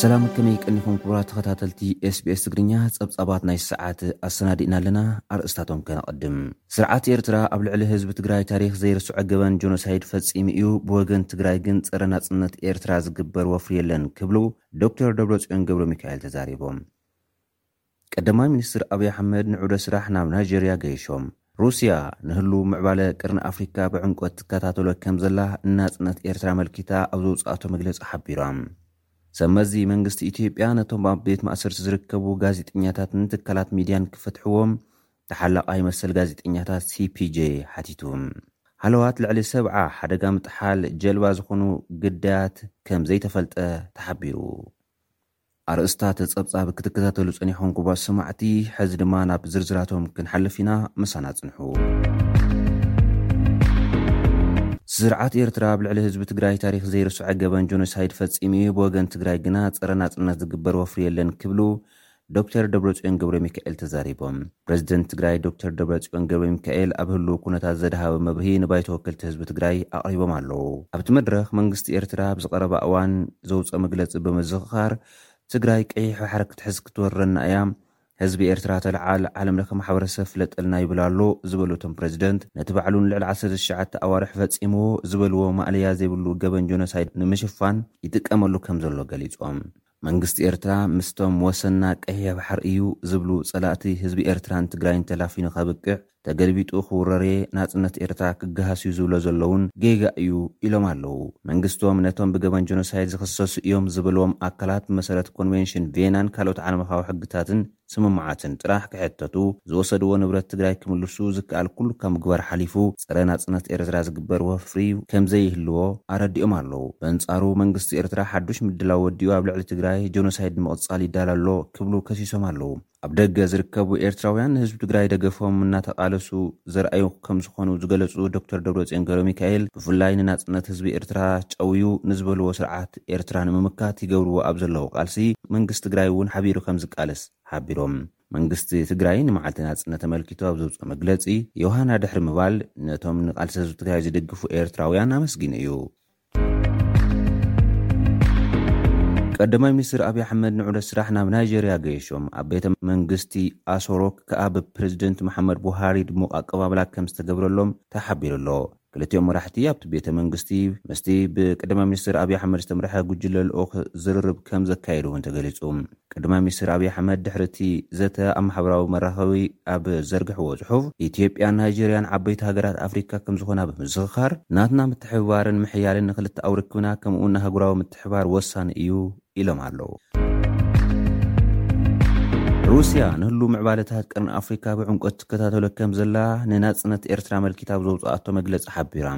[SPEAKER 3] ሰላም ከመይ ቀኒኹም ኩብራ ተኸታተልቲ ስbስ ትግርኛ ፀብፃባት ናይ ሰዓት ኣሰናዲእና ኣለና ኣርእስታቶም ከነቐድም ስርዓት ኤርትራ ኣብ ልዕሊ ህዝቢ ትግራይ ታሪክ ዘይርስዖ ገበን ጆኖሳይድ ፈፂሙ እዩ ብወገን ትግራይ ግን ፀረ ናፅነት ኤርትራ ዝግበር ወፍሪ የለን ክብሉ ዶክተር ደብረፅዮን ገብረ ሚካኤል ተዛሪቦም ቀዳማይ ሚኒስትር ኣብይ ኣሕመድ ንዑደ ስራሕ ናብ ናይጀርያ ገይሾም። ሩስያ ንህሉው ምዕባለ ቀርኒ ኣፍሪካ ብዕምቆት ትከታተሎ ከምዘላ ንናፅነት ኤርትራ ኣመልኪታ ኣብ ዘውፀኣቶ መግለፂ ሓቢራ። ሰብ መዚ መንግስቲ ኢትዮጵያ ነቶም ኣብ ቤት ማእሰርቲ ዝርከቡ ጋዜጠኛታትን ትካላት ሚድያን ክፈትሕዎም ተሓላቓይ መሰል ጋዜጠኛታት CPJ ሓቲቱ። ሃለዋት ልዕሊ ሰብዓ ሓደጋ ምጥሓል ጀልባ ዝኾኑ ግዳያት ከምዘይተፈልጠ ተሓቢሩ። ኣርእስታት ጸብጻብ ክትከታተሉ ጸኒሕኩም ክቡራት ሰማዕቲ፣ ሕዚ ድማ ናብ ዝርዝራቶም ክንሓልፍ ኢና፣ ምሳና ጽንሑ። ስርዓት ኤርትራ ኣብ ልዕሊ ህዝቢ ትግራይ ታሪኽ ዘይርስዖ ገበን ጆኖሳይድ ፈጺሙ እዩ፣ ብወገን ትግራይ ግና ጸረ ናጽነት ዝግበር ወፍሪ የለን ክብሉ ዶክተር ደብረጽዮን ገብረሚካኤል ተዛሪቦም። ፕረዚደንት ትግራይ ዶክተር ደብረፅዮን ገብረሚካኤል ኣብ ህሉው ኩነታት ዘድሃበ መብርሂ ንባይቶ ወከልቲ ህዝቢ ትግራይ ኣቕሪቦም ኣለው። ኣብቲ መድረኽ መንግስቲ ኤርትራ ኣብዚ ቀረባ እዋን ዘውፅኦ መግለፂ ብምዝኽኻር ትግራይ ቀይሕ ባሕሪ ክትሕዝ ክትወርረና እያ፣ ህዝቢ ኤርትራ ተልዓል፣ ዓለም ለኸ ማሕበረሰብ ፍለጠልና ይብል ኣሎ ዝበሉ እቶም ፕረዚደንት ነቲ ባዕሉ ንልዕሊ ዓሰርተ ትሽዓተ ኣዋርሕ ፈፂምዎ ዝበልዎ ማእለያ ዘይብሉ ገበን ጆኖሳይድ ንምሽፋን ይጥቀመሉ ከምዘሎ ገሊፆም። መንግስቲ ኤርትራ ምስቶም ወሰንና ቀይሕ ባሕሪ እዩ ዝብሉ ጸላእቲ ህዝቢ ኤርትራን ትግራይን ተላፊኑ ከብቅዕ፣ ተገልቢጡ ክውረር'የ፣ ናጽነት ኤርትራ ክገሃስ'ዩ ዝብሎ ዘሎ'ውን ጌጋ እዩ ኢሎም ኣለዉ። መንግስቶም ነቶም ብገበን ጀኖሳይድ ዝኽሰሱ እዮም ዝበልዎም ኣካላት ብመሰረት ኮንቬንሽን ቬናን ካልኦት ዓለምለኻዊ ሕግታትን፣ ስምምዓትን ጥራሕ ክሕተቱ፣ ዝወሰድዎ ንብረት ትግራይ ክምልሱ ዝከኣል ኩሉ ካብ ምግባር ሓሊፉ ፀረ ናፅነት ኤርትራ ዝግበር ወፍሪ ከምዘይህልዎ ኣረዲኦም ኣለው። በንፃሩ መንግስቲ ኤርትራ ሓዱሽ ምድላው ወዲኡ ኣብ ልዕሊ ትግራይ ጆኖሳይድ ንምቕፃል ይዳሎ ኣሎ ክብሉ ከሲሶም ኣለው። ኣብ ደገ ዝርከቡ ኤርትራውያን ንህዝቢ ትግራይ ደገፎም እናተቓለሱ ዘርኣዩ ከምዝኾኑ ዝገለፁ ዶክተር ደብረፅዮን ገብረሚካኤል ብፍላይ ንናፅነት ህዝቢ ኤርትራ ጨውዩ ንዝበልዎ ስርዓት ኤርትራ ንምምካት ይገብርዎ ኣብ ዘለዉ ቃልሲ መንግስቲ ትግራይ እውን ሓቢሩ ከምዝቃለስ ሓቢሮም። መንግስቲ ትግራይ ንመዓልቲ ናጽነት ኣመልኪቱ ኣብ ዘውጽኦ መግለጺ ዮሃና ድሕሪ ምባል ነቶም ንቃልሲ ህዝቢ ትግራይ ዝድግፉ ኤርትራውያን ኣመስጊኑ እዩ። ቀዳማይ ሚኒስትር ኣብይ ኣሕመድ ንዑደት ስራሕ ናብ ናይጀርያ ገይሾም። ኣብ ቤተ መንግስቲ ኣሶሮክ ከኣ ብፕረዚደንት መሓመድ ቡሃሪ ድሙቕ ኣቀባብላ ከምዝተገብረሎም ተሓቢሩ ኣሎ። ክልቲኦም መራሕቲ ኣብቲ ቤተ መንግስቲ ምስቲ ብቀዳማይ ሚኒስትር ኣብዪ ኣሕመድ ዝተምርሐ ጉጅለ ልኡኽ ዝርርብ ከም ዘካየዱ እውን ተገሊፁ። ቀዳማይ ሚኒስትር ኣብዪ ኣሕመድ ድሕሪ እቲ ዘተ ኣብ ማሕበራዊ መራኸቢ ኣብ ዝዘርግሕዎ ፅሑፍ ኢትዮጵያን ናይጀርያን ዓበይቲ ሃገራት ኣፍሪካ ከም ዝኾና ብምዝኽኻር ናትና ምትሕብባርን ምሕያልን ንክልተኣዊ ርክብና ከምኡ እውን ንኣህጉራዊ ምትሕብባር ወሳኒ እዩ ኢሎም ኣለዉ። ሩስያ ንህሉው ምዕባለታት ቀርኒ ኣፍሪካ ብዕምቆት ትከታተሎ ከምዘላ ንናጽነት ኤርትራ ኣመልኪታ ኣብ ዘውጽኣቶ መግለጺ ሓቢራ።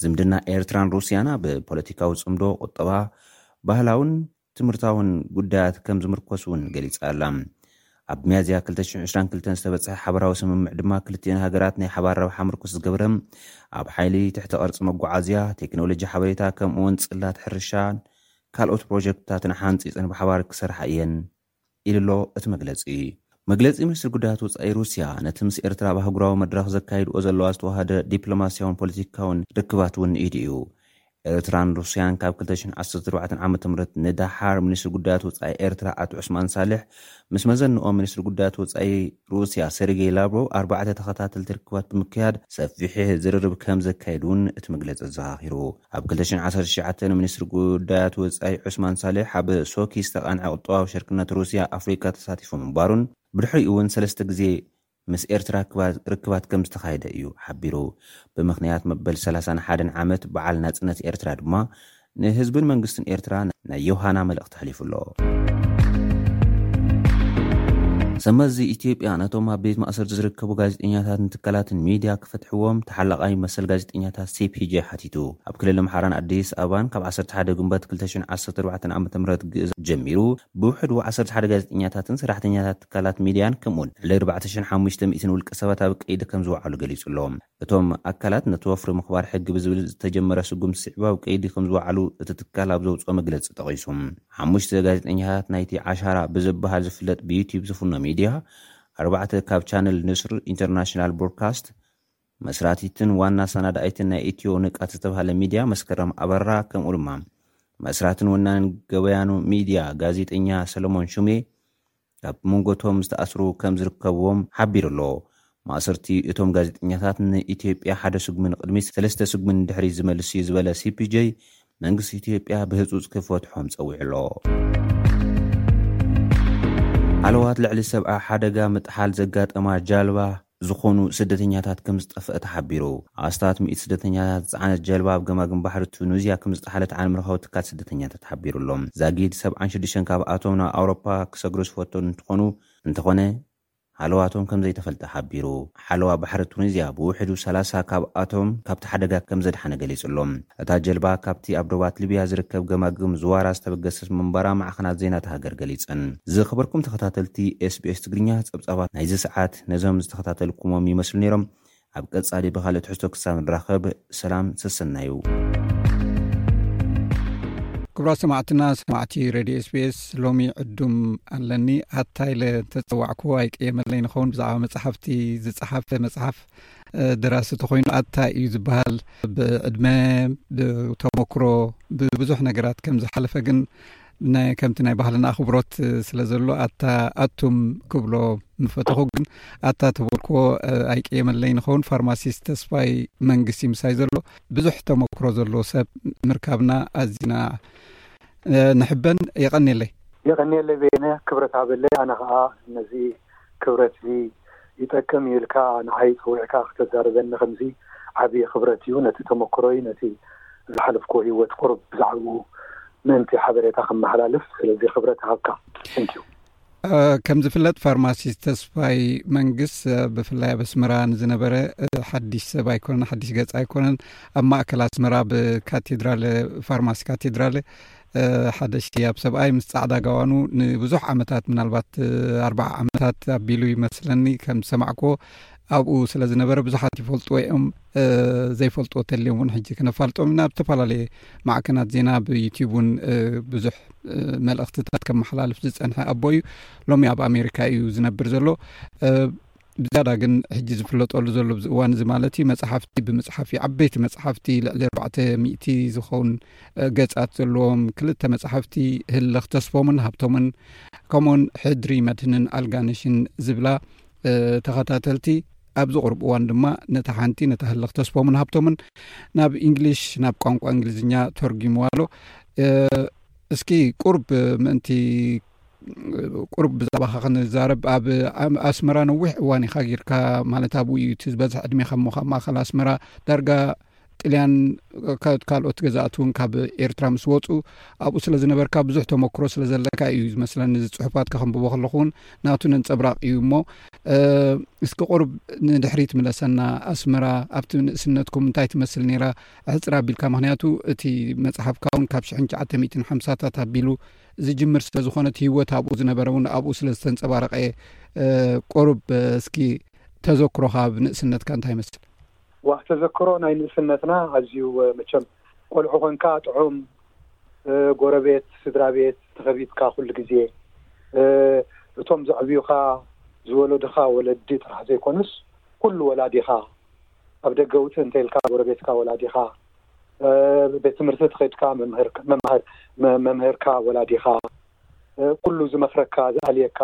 [SPEAKER 3] ዝምድና ኤርትራን ሩስያን ኣብ ፖለቲካዊ ጽምዶ፣ ቁጠባ፣ ባህላውን ትምህርታውን ጉዳያት ከምዝምርኮስ እውን ገሊጻ ኣላ። ኣብ ሚያዝያ ክልተ ሽሕ ዕስራን ክልተን ዝተበጽሐ ሓበራዊ ስምምዕ ድማ ክልቲኤን ሃገራት ናይ ሓባር ረብሓ ምርኩስ ዝገበረ ኣብ ሓይሊ፣ ትሕተ ቅርጺ መጓዓዝያ፣ ቴክኖሎጂ ሓበሬታ ከምኡ'ውን ጽላት ሕርሻን ካልኦት ፕሮጀክትታትን ሓንፂፀን ብሓባር ክሰርሓ እየን ኢሉ'ሎ እቲ መግለፂ። መግለፂ ሚኒስትሪ ጉዳያት ወፃኢ ሩሲያ ነቲ ምስ ኤርትራ ኣብ ኣህጉራዊ መድረኽ ዘካይድኦ ዘለዋ ዝተወሃደ ዲፕሎማሲያውን ፖለቲካውን ርክባት እውን ንኢዱ እዩ። ኤርትራን ሩሲያን ካብ ክልተ ሽሕ ዓሰርተ ኣርባዕተ ዓመተ ምህረት ንደሓር ሚኒስትሪ ጉዳያት ወፃኢ ኤርትራ ኣቶ ዑስማን ሳልሕ ምስ መዘንኦም ሚኒስትሪ ጉዳያት ወፃኢ ሩሲያ ሰርጌይ ላቭሮቭ ኣርባዕተ ተኸታተልቲ ርክባት ብምክያድ ሰፊሕሕ ዝርርብ ከምዘካየዱ እውን እቲ መግለፂ ኣዘኻኺሩ። ኣብ ክልተ ሽሕን ዓሰርተ ትሽዓተን ሚኒስትሪ ጉዳያት ወጻኢ ዑስማን ሳልሕ ኣብ ሶቺ ዝተቓንዐ ቁጠባዊ ሽርክነት ሩስያ ኣፍሪቃ ተሳቲፉ ምንባሩን ብድሕሪኡ'ውን ሰለስተ ግዜ ምስ ኤርትራ ርክባት ከምዝተኻየደ እዩ ሓቢሩ። ብምኽንያት መበል ሰላሳን ሓደን ዓመት በዓል ናጽነት ኤርትራ ድማ ንህዝብን መንግስትን ኤርትራ ናይ ዮሃና መልእኽቲ ተሕሊፉ ኣሎ። ሰብ መዚ ኢትዮጵያ ነቶም ኣብ ቤት ማእሰርቲ ዝርከቡ ጋዜጠኛታትን ትካላትን ሚድያ ክፈትሕዎም ተሓላቓይ መሰል ጋዜጠኛታት ሲፒጄ ሓቲቱ። ኣብ ክልል ኣምሓራን ኣዲስ ኣበባን ካብ ዓሰርተ ሓደ ግንቦት ክልተ ሽሕ ዓሰርተ ኣርባዕተ ዓመተ ምህረት ግእዝ ጀሚሩ ብውሕዱ ዓሰርተ ሓደ ጋዜጠኛታትን ሰራሕተኛታት ትካላት ሚድያን ከምኡ'ውን ልዕሊ ኣርባዕተ ሽሕን ሓሙሽተ ሚእትን ውልቀሰባት ኣብ ቀይዲ ከምዝወዓሉ ገሊጹ ኣሎ። እቶም ኣካላት ነቲ ወፍሪ ምኽባር ሕጊ ብዝብል ዝተጀመረ ስጉምቲ ስዒቡ ኣብ ቀይዲ ከምዝወዓሉ እቲ ትካል ኣብ ዘውፅኦ መግለፂ ጠቒሱ። ሓሙሽተ ጋዜጠኛታት ናይቲ ዓሻራ ብዝበሃል ዝፍለጥ ብዩትዩብ ዝፍኖ ሚድያ፣ ኣርባዕተ ካብ ቻነል ንስር ኢንተርናሽናል ብሮድካስት መስራቲትን ዋና ኣሰናዳኢትን ናይ ኢትዮ ንቃት ዝተብሃለ ሚድያ መስከረም ኣበራ ከምኡ ድማ መስራትን ወናንን ገበያኑ ሚድያ ጋዜጠኛ ሰለሞን ሹሜ ኣብ መንጎ እቶም ዝተኣስሩ ከም ዝርከብዎም ሓቢሩ ኣሎ። ማእሰርቲ እቶም ጋዜጠኛታት ንኢትዮጵያ ሓደ ስጉሚ ንቕድሚት ሰለስተ ስጉሚ ንድሕሪት ዝመልስ እዩ ዝበለ ሲፒጀይ፣ መንግስቲ ኢትዮጵያ ብህፁፅ ክፈትሖም ፀዊዑ ኣሎ። ሃለዋት ልዕሊ ሰብኣ ሓደጋ ምጥሓል ዘጋጠማ ጃልባ ዝኾኑ ስደተኛታት ከም ዝጠፍኣ ተሓቢሩ። ኣስታት ሚእቲ ስደተኛታት ዝጸዓነት ጀልባ ኣብ ገማግም ባሕሪ ቱኑዝያ ከም ዝጠሓለት ዓለምለኻዊ ትካል ስደተኛታት ሓቢሩ ኣሎ። ዛጊድ ሰብዓን ሽዱሽተን ካብኣቶም ናብ ኣውሮፓ ክሰግሩ ዝፈተኑ እንትኾኑ፣ እንተኾነ ሃለዋቶም ከም ዘይተፈልጠ ሓቢሩ። ሓለዋ ባሕሪ ቱኒዝያ ብውሕዱ ሰላሳ ካብኣቶም ካብቲ ሓደጋ ከም ዘድሓነ ገሊጹ ኣሎ። እታ ጀልባ ካብቲ ኣብ ዶባት ሊብያ ዝርከብ ገማግም ዝዋራ ዝተበገሰት ምንባራ ማዕኸናት ዜና እታ ሃገር ገሊጸን። ዝኸበርኩም ተኸታተልቲ SBS ትግርኛ ጸብጻባት ናይዚ ሰዓት ነዞም ዝተኸታተልኩሞም ይመስሉ ነይሮም። ኣብ ቀጻሊ ብኻልእ ትሕዝቶ ክሳብ ንራኸብ ሰላም ሰሰናዩ።
[SPEAKER 1] ክብራት ሰማዕትና ሰማዕቲ ረድዮ ስፔስ ሎሚ ዕዱም ኣለኒ ኣታይለ ተፀዋዕኩ ኣይቀየመለይ ንኸውን ብዛዕባ መፅሓፍቲ ዝፀሓፈ መፅሓፍ ደራሲ ተኮይኑ ኣታይ እዩ ዝበሃል ብዕድመ ብተሞክሮ ብብዙሕ ነገራት ከም ዝሓለፈ ግን ከምቲ ናይ ባህልና ኣክብሮት ስለ ዘሎ ኣታ ኣቱም ክብሎ ምፈተኹ ግን ኣታ ተበልክዎ ኣይቅየመለይ ንኸውን ፋርማሲስ ተስፋይ መንግስቲ ምሳይ ዘሎ ብዙሕ ተሞክሮ ዘሎ ሰብ ምርካብና ኣዝና ንሕበን የቀኒለይ
[SPEAKER 4] የቀኒለይ በየነ ክብረት ሃበለይ ኣነ ከዓ ነዚ ክብረት እዚ ይጠቅም እዩ ኢልካ ንዓይ ጸዊዕካ ክተዛርበኒ ከምዚ ዓቢ ክብረት እዩ ነቲ ተመኩሮይ ነቲ ዝሓለፍክዎ ሂወት ቁሩብ ብዛዕብኡ ምእንቲ ሓበሬታ ከመሓላልፍ ስለዚ ክብረት ይሃብካ Thank you።
[SPEAKER 1] ከም ዝፍለጥ ፋርማሲስት ተስፋይ መንግስ ብፍላይ ኣብ ኣስመራ ንዝነበረ ሓዲሽ ሰብ ኣይኮነን ሓዲሽ ገጽ ኣይኮነን ኣብ ማእከል ኣስመራ ብካቴድራለ ፋርማሲ ካቴድራለ ሓደሽቲ ኣብ ሰብኣይ ምስ ጻዕዳ ጋዋኑ ንብዙሕ ዓመታት ምናልባት ኣርባዓ ዓመታት ኣቢሉ ይመስለኒ ከም ዝሰማዕክዎ ኣብኡ ስለ ዝነበረ ብዙሓት ይፈልጥዎ እዮም ዘይፈልጥዎ ተልዮም እውን ሕጂ ክነፋልጦም ኢና ብዝተፈላለየ ማዕከናት ዜና ብዩትብ እውን ብዙሕ መልእኽትታት ከመሓላልፍ ዝፀንሐ ኣቦ እዩ ሎሚ ኣብ ኣሜሪካ እዩ ዝነብር ዘሎ ብዝያዳ ግን ሕጂ ዝፍለጠሉ ዘሎ ኣብዚ እዋን እዚ ማለት እዩ መጽሓፍቲ ብምጽሓፍ እዩ ዓበይቲ መጽሓፍቲ ልዕሊ ኣርባዕተ ሚእቲ ዝኸውን ገጻት ዘለዎም ክልተ መጽሓፍቲ ህልኽ ተስፎምን ሃብቶምን ከምኡውን ሕድሪ መድህንን ኣልጋነሽን ዝብላ ተኸታተልቲ ኣብዚ ቅርብ እዋን ድማ ነታ ሓንቲ ነታ ህልኽ ተስፎምን ሃብቶምን ናብ እንግሊሽ ናብ ቋንቋ እንግሊዝኛ ተርጊምዋ ኣሎ እስኪ ቁርብ ምእንቲ ቁሩብ ብዛዕባካ ክንዛረብ ኣብ ኣስመራ ነዊሕ እዋን ኢካ ጌርካ ማለት ኣብኡ እዩ እቲ ዝበዝሕ ዕድሜካ እሞ ካብ ማእከል ኣስመራ ዳርጋ ጥልያን ካልኦት ገዛእት እውን ካብ ኤርትራ ምስ ወፁ ኣብኡ ስለ ዝነበርካ ብዙሕ ተመክሮ ስለ ዘለካ እዩ ዝመስለኒ እዚ ፅሑፋትካ ክንብቦ ከለኩ እውን ናቱ ነንፀብራቅ እዩ እሞ እስኪ ቁሩብ ንድሕሪት ምለሰና ኣስመራ ኣብቲ ንእስነትኩም እንታይ ትመስል ነይራ ሕፅር ኣቢልካ ምክንያቱ እቲ መፅሓፍካ እውን ካብ ሽሕን ሸዓተ ሚእትን ሓምሳታት ኣቢሉ ዝጅምር ስለ ዝኾነ እቲ ህይወት ኣብኡ ዝነበረ እውን ኣብኡ ስለ ዝተንጸባረቐ እየ። ቁሩብ እስኪ ተዘክሮኻ ኣብ ንእስነትካ እንታይ ይመስል?
[SPEAKER 4] ዋእ ተዘክሮ ናይ ንእስነትና ኣዝዩ መቸም ቆልዑ ኮንካ ጥዑም ጎረቤት ስድራ ቤት ተኸቢብካ ኩሉ ግዜ እቶም ዘዕብዩኻ ዝወለዱኻ ወለዲ ጥራሕ ዘይኮኑስ ኩሉ ወላዲኻ ኣብ ደገ ውጽእ እንተኢልካ ጎረቤትካ ወላዲኻ ቤት ትምህርቲ ትኸድካ መምህርካ ወላዲኻ ኩሉ ዝመኽረካ ዝኣልየካ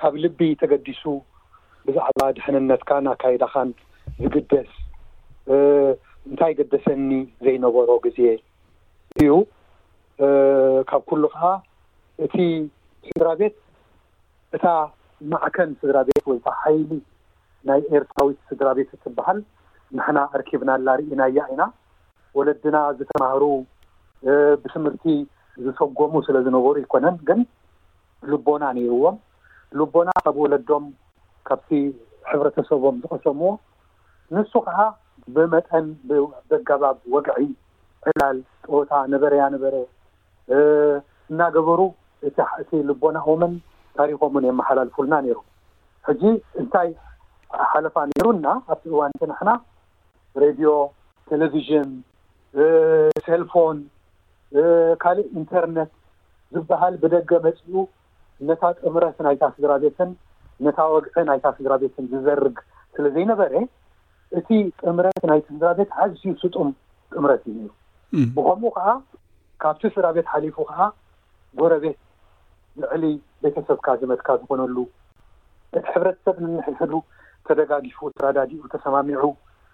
[SPEAKER 4] ካብ ልቢ ተገዲሱ ብዛዕባ ድሕንነትካን ኣካይዳኻን ዝግደስ እንታይ ገደሰኒ ዘይነበሮ ግዜ እዩ ካብ ኩሉ ከዓ እቲ ስድራ ቤት እታ ማዕከን ስድራ ቤት ወይ ከዓ ሓይሊ ናይ ኤርትራዊት ስድራቤት እትበሃል ንሕና ኣርኪብናላ ርኢናያ ኢና። ወለድና ዝተማህሩ ብትምህርቲ ዝሰጎሙ ስለ ዝነበሩ ኣይኮነን ግን ልቦና ነይርዎም። ልቦና ካብ ወለዶም ካብቲ ሕብረተሰቦም ዝቐሰምዎ ንሱ ከኣ ብመጠን ብኣገባብ ወግዒ፣ ዕላል፣ ጸወታ ነበረያ ነበረ። እናገበሩ እቲ ልቦናኦምን ታሪኾምን የመሓላልፉልና ነይሮም። ሕጂ እንታይ ሓለፋ ነይሩና? ኣብቲ እዋን እቲ ንሕና ሬድዮ፣ ቴሌቪዥን፣ ሴልፎን ካልእ ኢንተርነት ዝበሃል ብደገ መጺኡ ነታ ጥምረት ናይታ ስድራቤትን ነታ ወግዒ ናይታ ስድራቤትን ዝዘርግ ስለ ዘይነበረ፣ እቲ ጥምረት ናይቲ ስድራቤት ኣዝዩ ስጡም ጥምረት እዩ ነይሩ። ብኸምኡ ኸኣ ካብቲ ስድራቤት ሓሊፉ ኸኣ ጎረቤት ልዕሊ ቤተሰብካ ዘመድካ ዝኾነሉ እቲ ሕብረተሰብ ነንሕድሕዱ ተደጋጊፉ ተራዳዲኡ ተሰማሚዑ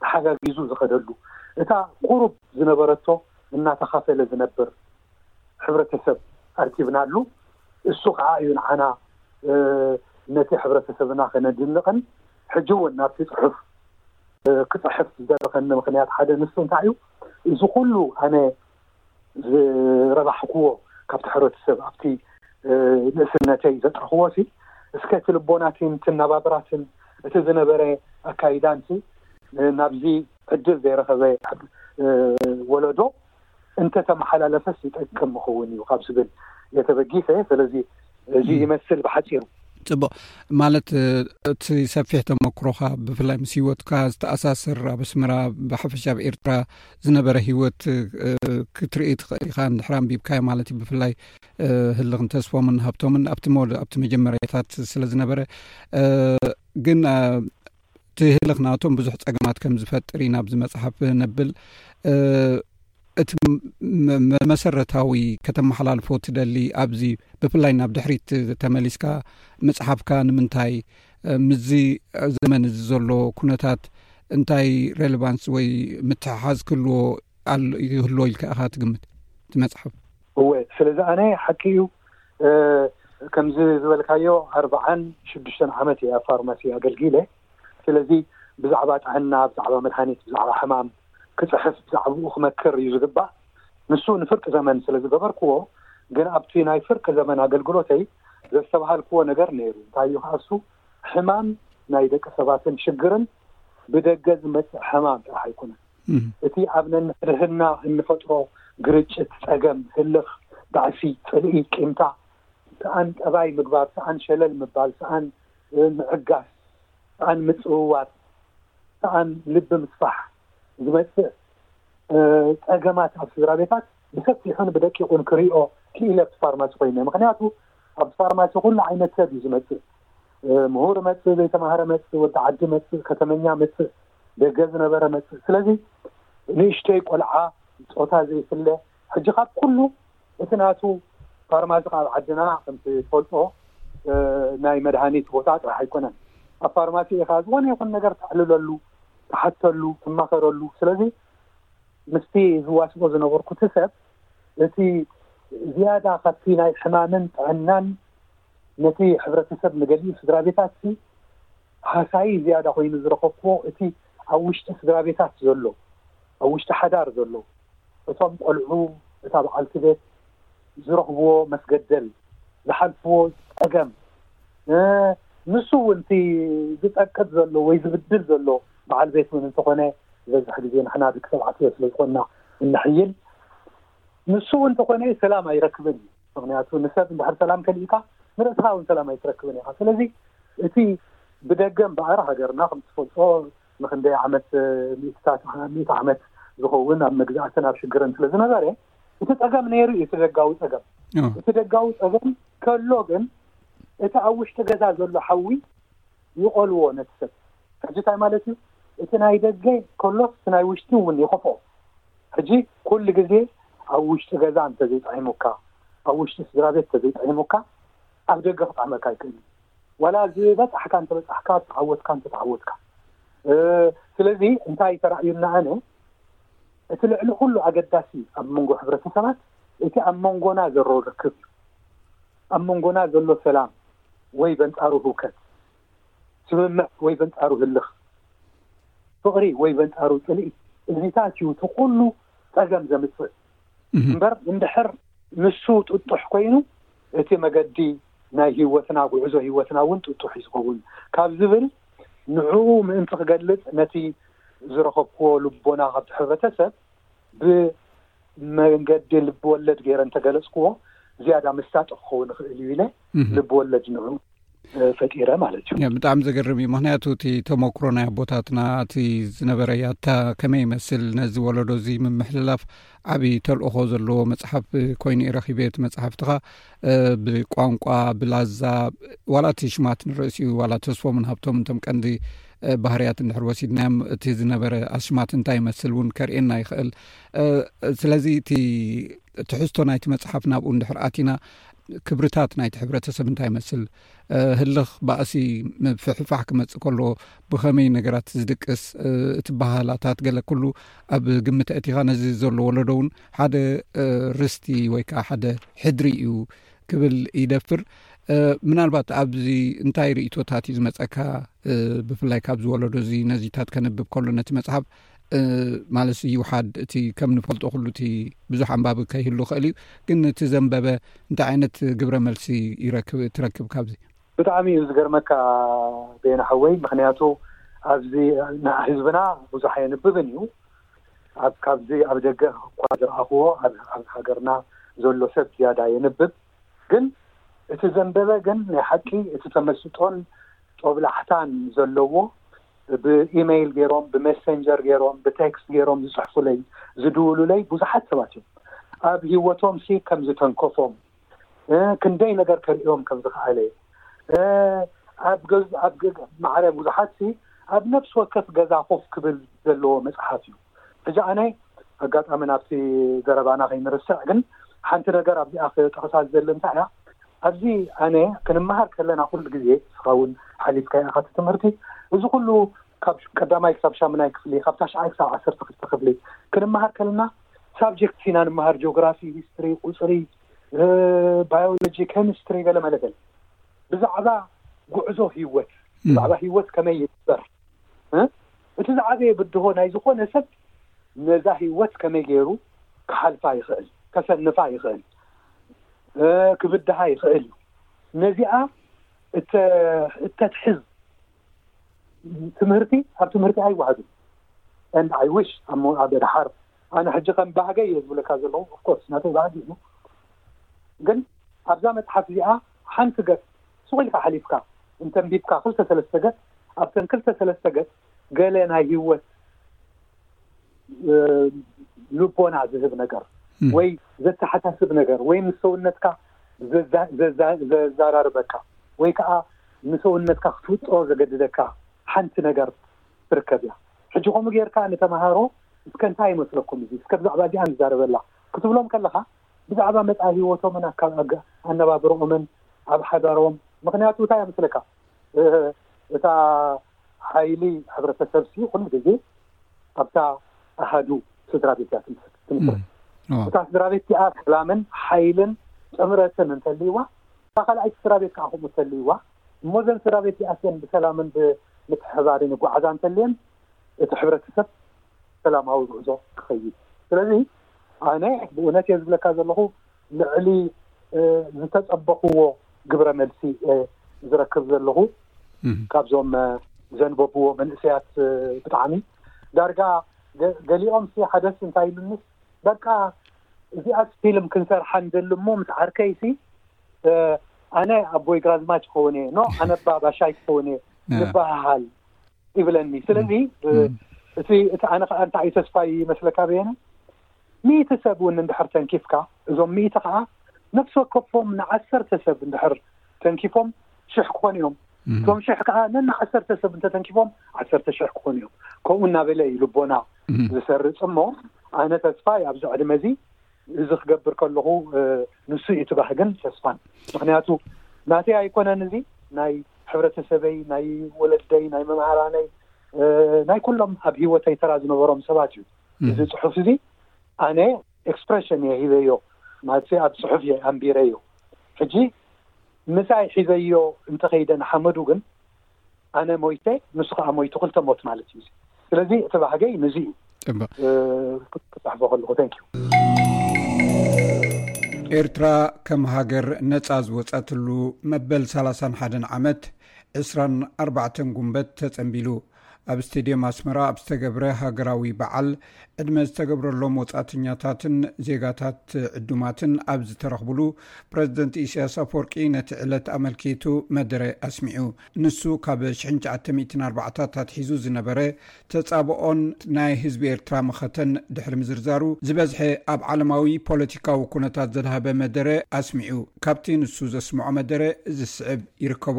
[SPEAKER 4] ተሓጋጊዙ ዝኸደሉ እታ ቁሩብ ዝነበረቶ እናተኻፈለ ዝነብር ሕብረተሰብ ኣርኪብናሉ እሱ ከኣ እዩ ንዓና ነቲ ሕብረተሰብና ከነድንቕን ሕጂ እውን ናብቲ ጽሑፍ ክጽሕፍ ዝደረኸኒ ምክንያት ሓደ ንሱ እንታይ እዩ እዚ ኩሉ ኣነ ዝረባሕክዎ ካብቲ ሕብረተሰብ ኣብቲ ንእስነተይ ዘጥረኽዎ ሲ እስከ እቲ ልቦናቲን ትነባብራትን እቲ ዝነበረ ኣካይዳንሲ ናብዚ ዕድል ዘይረኸበ ወለዶ እንተተመሓላለፈስ ይጠቅም ምኽውን እዩ ካብ ዝብል እየ ተበጊሰ ስለዚ እዚ ይመስል ብሓፂሩ
[SPEAKER 1] ፅቡቅ ማለት እቲ ሰፊሕ ተመክሮካ ብፍላይ ምስ ሂወትካ ዝተኣሳስር ኣብ ኣስመራ ብሓፈሻ ኣብ ኤርትራ ዝነበረ ሂወት ክትርኢ ትኽእል ኢካ ንድሕር ኣንቢብካዮ ማለት እዩ ብፍላይ ህልኽን ተስፎምን ሃብቶምን ኣብቲ መጀመርያታት ስለዝነበረ ግን እቲ ህልኽ ናቶም ብዙሕ ፀገማት ከም ዝፈጥር ኢና ኣብዚ መፅሓፍ ነብል እቲ መሰረታዊ ከተመሓላልፎ ትደሊ ኣብዚ ብፍላይ ናብ ድሕሪት ተመሊስካ መፅሓፍካ ንምንታይ ምስዚ ዘመን እዚ ዘሎ ኩነታት እንታይ ሬሌቫንስ ወይ ምትሕሓዝ ክህልዎ ይህልዎ ኢልካ ኢኻ ትግምት እቲ መፅሓፍ
[SPEAKER 4] እወ ስለዚ ኣነ ሓቂ እዩ ከምዚ ዝበልካዮ ኣርባዓን ሽዱሽተን ዓመት እየ ኣብ ፋርማሲ ኣገልጊለ ስለዚ ብዛዕባ ጥዕና ብዛዕባ መድሃኒት ብዛዕባ ሕማም ክፅሕፍ ብዛዕባኡ ክመክር እዩ ዝግባእ ንሱ ንፍርቂ ዘመን ስለ ዝገበርክዎ ግን ኣብቲ ናይ ፍርቂ ዘመን ኣገልግሎተይ ዘስተባሃልክዎ ነገር ነይሩ እንታይ እዩ ከዓ እሱ ሕማም ናይ ደቂ ሰባትን ሽግርን ብደገ ዝመፅእ ሕማም ጥራሕ ኣይኮነን እቲ ኣብ ነንሕድሕድና እንፈጥሮ ግርጭት፣ ጸገም፣ ህልኽ፣ ባእሲ፣ ጽልኢ፣ ቂምታ፣ ስኣን ጠባይ ምግባር፣ ስኣን ሸለል ምባል፣ ስኣን ምዕጋስ፣ ስኣን ምጽውዋር፣ ስኣን ልቢ ምስፋሕ ዝመጽእ ጸገማት ኣብ ስድራቤታት ብሰፊሑን ብደቂቑን ክሪኦ ክኢለ ኣብቲ ፋርማሲ ኮይነ። ምኽንያቱ ኣብቲ ፋርማሲ ኩሉ ዓይነት ሰብ እዩ ዝመጽእ። ምሁር መጽእ፣ ዘይተማህረ መጽእ፣ ወዲ ዓዲ መጽእ፣ ከተመኛ መጽእ፣ ደገ ዝነበረ መጽ ስለዚ ንእሽተይ ቆልዓ ፆታ ዘይፍለ ሕጂ ካብ ኩሉ እቲ ናቱ ፋርማሲ ካብ ዓድና ከምቲ ትፈልጦ ናይ መድሃኒት ቦታ ጥራሕ ኣይኮነን ኣብ ፋርማሲ ኢኻ ዝኾነ ይኹን ነገር ተዕልለሉ ትሓተሉ ትማኸረሉ ስለዚ ምስቲ ዝዋስኦ ዝነበርኩቲ ሰብ እቲ ዝያዳ ካብቲ ናይ ሕማምን ጥዕናን ነቲ ሕብረተሰብ ንገሊኡ ስድራቤታትሲ ሃሳዪ ዝያዳ ኮይኑ ዝረኸብኩዎ እቲ ኣብ ውሽጢ ስድራቤታት ዘሎ ኣብ ውሽጢ ሓዳር ዘሎ እቶም ቆልዑ እታ በዓልቲ ቤት ዝረኽብዎ መስገደል ዝሓልፍዎ ጸገም ንሱ ውን እቲ ዝጸቅጥ ዘሎ ወይ ዝብድል ዘሎ በዓል ቤት ውን እንተኾነ ዝበዝሕ ግዜ ንሕና ደቂ ተባዕትዮ ስለዝኾንና እንሕይል ንሱ ውን እንተኾነ ሰላም ኣይረክብን እዩ። ምኽንያቱ ንሰብ እንድሕር ሰላም ከሊእካ ንርእስኻ ውን ሰላም ኣይትረክብን ኢኻ። ስለዚ እቲ ብደገ እምበኣር ሃገርና ከም ትፈልጦ ንኽንደይ ዓመት ሚእትታት ሚእቲ ዓመት ዝኸውን ኣብ መግዛእትን ኣብ ሽግርን ስለ ዝነበረ እቲ ጸገም ነይሩ እዩ እቲ ደጋዊ ጸገም እቲ ደጋዊ ጸገም ከሎ ግን እቲ ኣብ ውሽጢ ገዛ ዘሎ ሓዊ ይቆልዎ ነቲ ሰብ ሕጂ እንታይ ማለት እዩ እቲ ናይ ደገ ከሎስ እቲ ናይ ውሽጢ እውን ይኸፍኦ ሕጂ ኩሉ ግዜ ኣብ ውሽጢ ገዛ እንተዘይጠዒሙካ ኣብ ውሽጢ ስድራቤት እንተዘይጠዒሙካ ኣብ ደገ ክጥዕመካ ኣይክእልን እዩ ዋላ ዝበጻሕካ እንተበጻሕካ ዝተዓወትካ እንተተዓወትካ ስለዚ እንታይ እዩ ተራእዩና ኣነ እቲ ልዕሊ ኩሉ ኣገዳሲ ኣብ መንጎ ሕብረተሰባት እቲ ኣብ መንጎና ዘሎ ርክብ እዩ ኣብ መንጎና ዘሎ ሰላም ወይ በንጻሩ ህውከት ስምምዕ ወይ በንጻሩ ህልኽ፣ ፍቕሪ ወይ በንጻሩ ጽልኢ እዚታት እዩ እቲ ኩሉ ጸገም ዘምጽእ እምበር እንድሕር ንሱ ጥጡሕ ኮይኑ እቲ መገዲ ናይ ህይወትና ጉዕዞ ህይወትና እውን ጥጡሕ እዩ ዝኸውን ካብ ዝብል ንዕኡ ምእንቲ ክገልጽ ነቲ ዝረኸብክዎ ልቦና ካብቲ ሕብረተሰብ ብ ብመንገዲ ልብወለድ ገይረ እንተገለፅክዎ ዝያዳ መሳጢ ክኸውን ይኽእል እዩ ኢለ ልብወለድ ንዑ ፈጢረ ማለት እዩ
[SPEAKER 1] ብጣዕሚ ዘገርም እዩ ምክንያቱ እቲ ተመክሮ ናይ ኣቦታትና እቲ ዝነበረ ያታ ከመይ ይመስል ነዚ ወለዶ እዚ ምምሕልላፍ ዓብዪ ተልእኾ ዘለዎ መፅሓፍ ኮይኑ ዩ ረኪበ እቲ መፅሓፍትኻ ብቋንቋ ብላዛ ዋላ እቲ ሽማት ንርእሲ ዩ ዋላ ተስፎምን ሃብቶም እንቶም ቀንዲ ባህርያት እንድሕር ወሲድናዮም እቲ ዝነበረ ኣሽማት እንታይ ይመስል እውን ከርእየና ይኽእል ስለዚ እቲ ትሕዝቶ ናይቲ መፅሓፍ ናብኡ ንድሕር ኣቲና ክብርታት ናይቲ ሕብረተሰብ እንታይ ይመስል ህልኽ ባእሲ ምፍሕፋሕ ክመፅእ ከሎ ብኸመይ ነገራት ዝድቅስ እቲ ባህላታት ገለ ኩሉ ኣብ ግምት እቲኻ ነዚ ዘሎ ወለዶ እውን ሓደ ርስቲ ወይ ከዓ ሓደ ሕድሪ እዩ ክብል ይደፍር ምናልባት ኣብዚ እንታይ ርእቶታት እዩ ዝመፀካ ብፍላይ ካብዚ ወለዶ እዚ ነዚታት ከንብብ ከሎ ነቲ መፅሓፍ ማለት ይውሓድ እቲ ከም ንፈልጦ ኩሉ እቲ ብዙሕ ኣንባቢ ከይህሉ ክእል እዩ ግን እቲ ዘንበበ እንታይ ዓይነት ግብረ መልሲ ይረክብ ትረክብ ካብዚ
[SPEAKER 4] ብጣዕሚ እዩ ዝገርመካ ቤና ሓወይ ምክንያቱ ኣብዚ ንህዝብና ብዙሕ ኣየንብብን እዩ ኣብ ካብዚ ኣብ ደገ እኳ ዝረኣክዎ ኣብ ሃገርና ዘሎ ሰብ ዝያዳ የንብብ ግን እቲ ዘንበበ ግን ናይ ሓቂ እቲ ተመስጦን ጦብላሕታን ዘለዎ ብኢመይል ገይሮም ብመሰንጀር ገይሮም ብቴክስት ገይሮም ዝፅሕፉለይ ዝድውሉለይ ብዙሓት ሰባት እዮም ኣብ ሂወቶም ሲ ከም ዝተንከፎም ክንደይ ነገር ከርእዮም ከም ዝኸኣለ ኣብ ማዕረ ብዙሓት ሲ ኣብ ነብሲ ወከፍ ገዛ ኮፍ ክብል ዘለዎ መፅሓፍ እዩ ብጃኣነ ኣጋጣሚ ናብቲ ዘረባና ከይንርስዕ ግን ሓንቲ ነገር ኣብዚኣ ክጠቕሳ ዝደሊ እንታይ እያ ኣብዚ ኣነ ክንመሃር ከለና ኩሉ ግዜ ንስኻ ውን ሓሊፍካዮ ኢኻ እቲ ትምህርቲ እዚ ኩሉ ካብ ቀዳማይ ክሳብ ሻሙናይ ክፍሊ ካብ ታሽዓይ ክሳብ ዓሰርተ ክልተ ክፍሊ ክንመሃር ከለና ሳብጀክትስ ኢና ንመሃር ጆግራፊ ሂስትሪ ቁፅሪ ባዮሎጂ ኬሚስትሪ ገለ መለ ገለ ብዛዕባ ጉዕዞ ሂወት ብዛዕባ ሂወት ከመይ ይግበር እቲ ዝዓበየ ብድሆ ናይ ዝኾነ ሰብ ነዛ ህይወት ከመይ ገይሩ ክሓልፋ ይኽእል፣ ከሰንፋ ይኽእል፣ ክብድሃ ይኽእል እዩ። ነዚኣ እተትሕዝ ትምህርቲ ኣብ ትምህርቲ ኣይወሃብን። and I wish ኣብ መውዓደ ደሓር ኣነ ሕጂ ከም ባህገይ እየ ዝብለካ ዘለኹ of course ናተይ ባህጊ እዩ ግን ኣብዛ መጽሓፍ እዚኣ ሓንቲ ገጽ ሱቕ ኢልካ ሓሊፍካ እንተ ኣንቢብካ ክልተ ሰለስተ ገጽ ኣብተን ክልተ ሰለስተ ገጽ ገለ ናይ ሂወት ልቦና ዝህብ ነገር ወይ ዘተሓሳስብ ነገር ወይ ምስ ሰውነትካ ዘዛራርበካ ወይ ከኣ ንሰውነትካ ክትውጥሮ ዘገድደካ ሓንቲ ነገር ትርከብ እያ ሕጂ ከምኡ ጌርካ ንተማሃሮ እስከ እንታይ ይመስለኩም እዚ እስከ ብዛዕባ እዚኣ ንዛረበላ ክትብሎም ከለኻ ብዛዕባ መጻኢ ሂወቶምን ኣካብ ኣነባብርኦምን ኣብ ሓዳሮም ምክንያቱ እንታይ እያ መስለካ እህ እታ ሓይሊ ሕብረተሰብ ሲ ኩሉ ግዜ ኣብታ ኣሃዱ ስድራቤት እያ ትምስረት እታ ስድራቤት እቲኣ ሰላምን ሓይልን ጥምረትን እንተልይዋ እታ ካልኣይቲ ስድራቤት ከዓ ከምኡ እተልይዋ እሞ እዘን ስድራቤት እዚኣተን ብሰላምን ብምትሕባርን ይጓዓዛ እንተልየን እቲ ሕብረተሰብ ሰላማዊ ጉዕዞ ክኸይድ ስለዚ ኣነ ብእውነት እየ ዝብለካ ዘለኹ ልዕሊ ዝተፀበኽዎ ግብረ መልሲ ዝረክብ ዘለኹ ካብዞም ዘንበብዎ መንእሰያት ብጣዕሚ ዳርጋ ገሊኦም ሲ ሓደስ እንታይ ምምስ በቃ እዚኣስ ፊልም ክንሰርሓ ንደሊ እሞ ምስ ዓርከይ ሲ ኣነ ኣቦይ ግራዝማች ክኸውን እየ ኖ ኣነባ ባሻይ ክኸውን እየ ንበሃሃል ይብለኒ ስለዚ እቲ እቲ ኣነ ከዓ እንታይ እዩ ተስፋይ ይመስለካ ብየነ ሚእቲ ሰብ እውን እንድሕር ተንኪፍካ እዞም ሚእቲ ከዓ ነፍሲ ወከፎም ንዓሰርተ ሰብ እንድሕር ተንኪፎም ሽሕ ክኾኑ እዮም እቶም ሽሕ ከዓ ነንዓሰርተ ሰብ እንተተንኪፎም ዓሰርተ ሽሕ ክኾኑ እዮም ከምኡ እናበለ እዩ ልቦና ዝሰርፅ እሞ ኣነ ተስፋይ ኣብዚ ዕድመ እዚ እዚ ክገብር ከለኹ ንሱ እዩ እቲ ባህግን ተስፋን። ምኽንያቱ ናተይ ኣይኮነን እዚ ናይ ሕብረተሰበይ፣ ናይ ወለደይ፣ ናይ መምሃራነይ፣ ናይ ኩሎም ኣብ ሂወተይ ተራ ዝነበሮም ሰባት እዩ። እዚ ፅሑፍ እዚ ኣነ ኤክስፕረሽን እየ ሂበዮ ማለት ኣብ ፅሑፍ እየ ኣንቢረዮ። ሕጂ ምሳይ ሒዘዮ እንተኸይደ ንሓመዱ ግን ኣነ ሞይተ ንሱ ከዓ ሞይቱ ክልተ ሞት ማለት እዩ ስለዚ እቲ ባህገይ ንዙ እዩ ክፅሕፎ ከልኩ ንክ
[SPEAKER 1] ኤርትራ ከም ሃገር ነፃ ዝወፀትሉ መበል 3ሓ ዓመት 2ራ4 ጉንበት ተፀንቢሉ ኣብ ስቴድየም ኣስመራ ኣብ ዝተገብረ ሃገራዊ በዓል፣ ዕድመ ዝተገብረሎም ወጻእተኛታትን ዜጋታት ዕዱማትን ኣብ ዝተረኽብሉ፣ ፕረዚደንት ኢሳያስ ኣፍወርቂ ነቲ ዕለት ኣመልኪቱ መደረ ኣስሚዑ። ንሱ ካብ ሽሕን ትሽዓተ ሚእትን ኣርባዓታት ኣትሒዙ ዝነበረ ተጻብኦን ናይ ህዝቢ ኤርትራ መኸተን ድሕሪ ምዝርዛሩ፣ ዝበዝሐ ኣብ ዓለማዊ ፖለቲካዊ ኩነታት ዘድሃበ መደረ ኣስሚዑ። ካብቲ ንሱ ዘስምዖ መደረ እዚ ዝስዕብ ይርከቦ።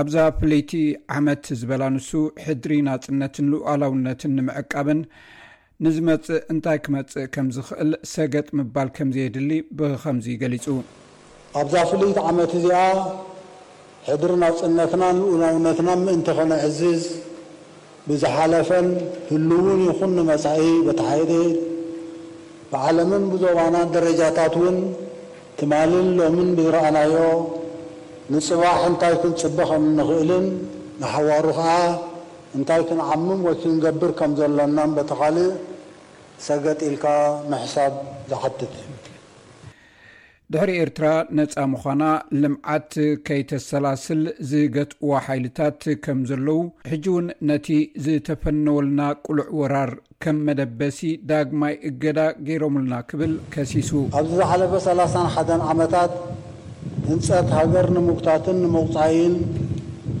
[SPEAKER 1] ኣብዛ ፍለይቲ ዓመት ዝበላ ንሱ ሕድሪ ናፅነትን ሉኣላውነትን ንምዕቃብን ንዝመፅእ እንታይ ክመፅእ ከም ዝኽእል ሰገጥ ምባል ከም ዘየድሊ ብኸምዚ ገሊፁ
[SPEAKER 5] ኣብዛ ፍልይቲ ዓመት እዚኣ ሕድሪ ናፅነትናን ልኡላውነትናን ምእንቲ ከነዕዝዝ፣ ብዝሓለፈን ህሉውን ይኹን ንመጻኢ በቲ ሓይሊ ብዓለምን ብዞባናን ደረጃታት እውን ትማልን ሎምን ብዝረኣናዮ ንጽባሕ እንታይ ክንጽበ ከም እንኽእልን ንሓዋሩ ከኣ እንታይ ክንዓምም ወይ ክንገብር ከም ዘሎናን በቲ ካልእ ሰገጥ ኢልካ ምሕሳብ ዝሓትት እዩ።
[SPEAKER 1] ድሕሪ ኤርትራ ነጻ ምዃና ልምዓት ከይተሰላስል ዝገትእዋ ሓይልታት ከም ዘለዉ፣ ሕጂ እውን ነቲ ዝተፈነወልና ቅሉዕ ወራር ከም መደበሲ ዳግማይ እገዳ ገይሮምልና ክብል ከሲሱ።
[SPEAKER 5] ኣብዚ ዝሓለፈ ሰላሳን ሓደን ዓመታት ህንጸት ሃገር ንምጉታትን ንምቑጻይን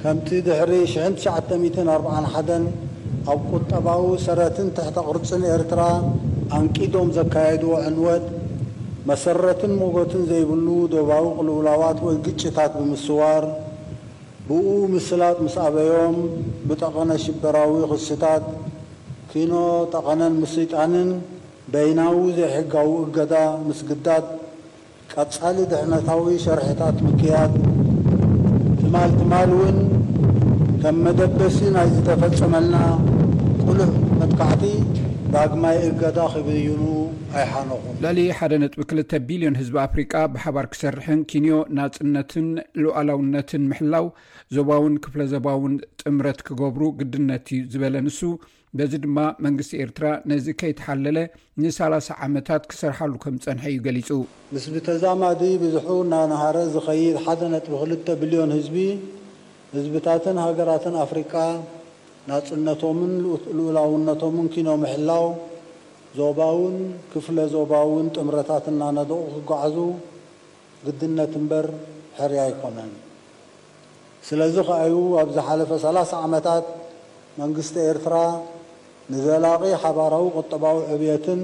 [SPEAKER 5] ከምቲ ድሕሪ ሽሕን ትሽዓተ ሚእትን ኣርብዓን ሓደን ኣብ ቁጠባዊ ሰረትን ትሕተ ቅርጽን ኤርትራ ኣንቂዶም ዘካየድዎ ዕንወት፣ መሰረትን ሞገትን ዘይብሉ ዶባዊ ቅልውላዋት ወይ ግጭታት ብምስዋር፣ ብእኡ ምስላጥ ምስ ኣበዮም፣ ብጠቐነ ሽበራዊ ክስታት፣ ኪኖ ጠቐነን ምስይጣንን፣ በይናዊ ዘይሕጋዊ እገዳ ምስግዳድ፣ ቀጻሊ ድሕነታዊ ሸርሒታት ምክያድ፣ ትማል ትማል እውን ከም መደበሲ ናይ ዝተፈጸመልና ቅሉዕ መጥቃዕቲ ዳግማይ እገዳ ክብይኑ፣ ኣይሓነኹን።
[SPEAKER 1] ልዕሊ ሓደ ነጥቢ ክልተ ቢልዮን ህዝቢ ኣፍሪቃ ብሓባር ክሰርሕን ኪንዮ ናጽነትን ሉኣላውነትን ምሕላው ዞባውን ክፍለ ዘባውን ጥምረት ክገብሩ ግድነት እዩ ዝበለ ንሱ፣ በዚ ድማ መንግስቲ ኤርትራ ነዚ ከይተሓለለ ንሳላሳ ዓመታት ክሰርሓሉ ከም ዝጸንሐ እዩ ገሊጹ።
[SPEAKER 5] ምስ ብተዛማዲ ብዝሑ እናነሃረ ዝኸይድ ሓደ ነጥቢ ክልተ ቢልዮን ህዝቢ፣ ህዝብታትን ሃገራትን ኣፍሪቃ ናጽነቶምን ሉኡላውነቶምን ኪኖ ምሕላው፣ ዞባውን ክፍለ ዞባውን ጥምረታት እናነደቑ ክጓዓዙ ግድነት እምበር ሕርያ ኣይኮነን። ስለዚ ከኣ'ዩ ኣብ ዝሓለፈ ሰላሳ ዓመታት መንግስቲ ኤርትራ ንዘላቒ ሓባራዊ ቁጠባዊ ዕብየትን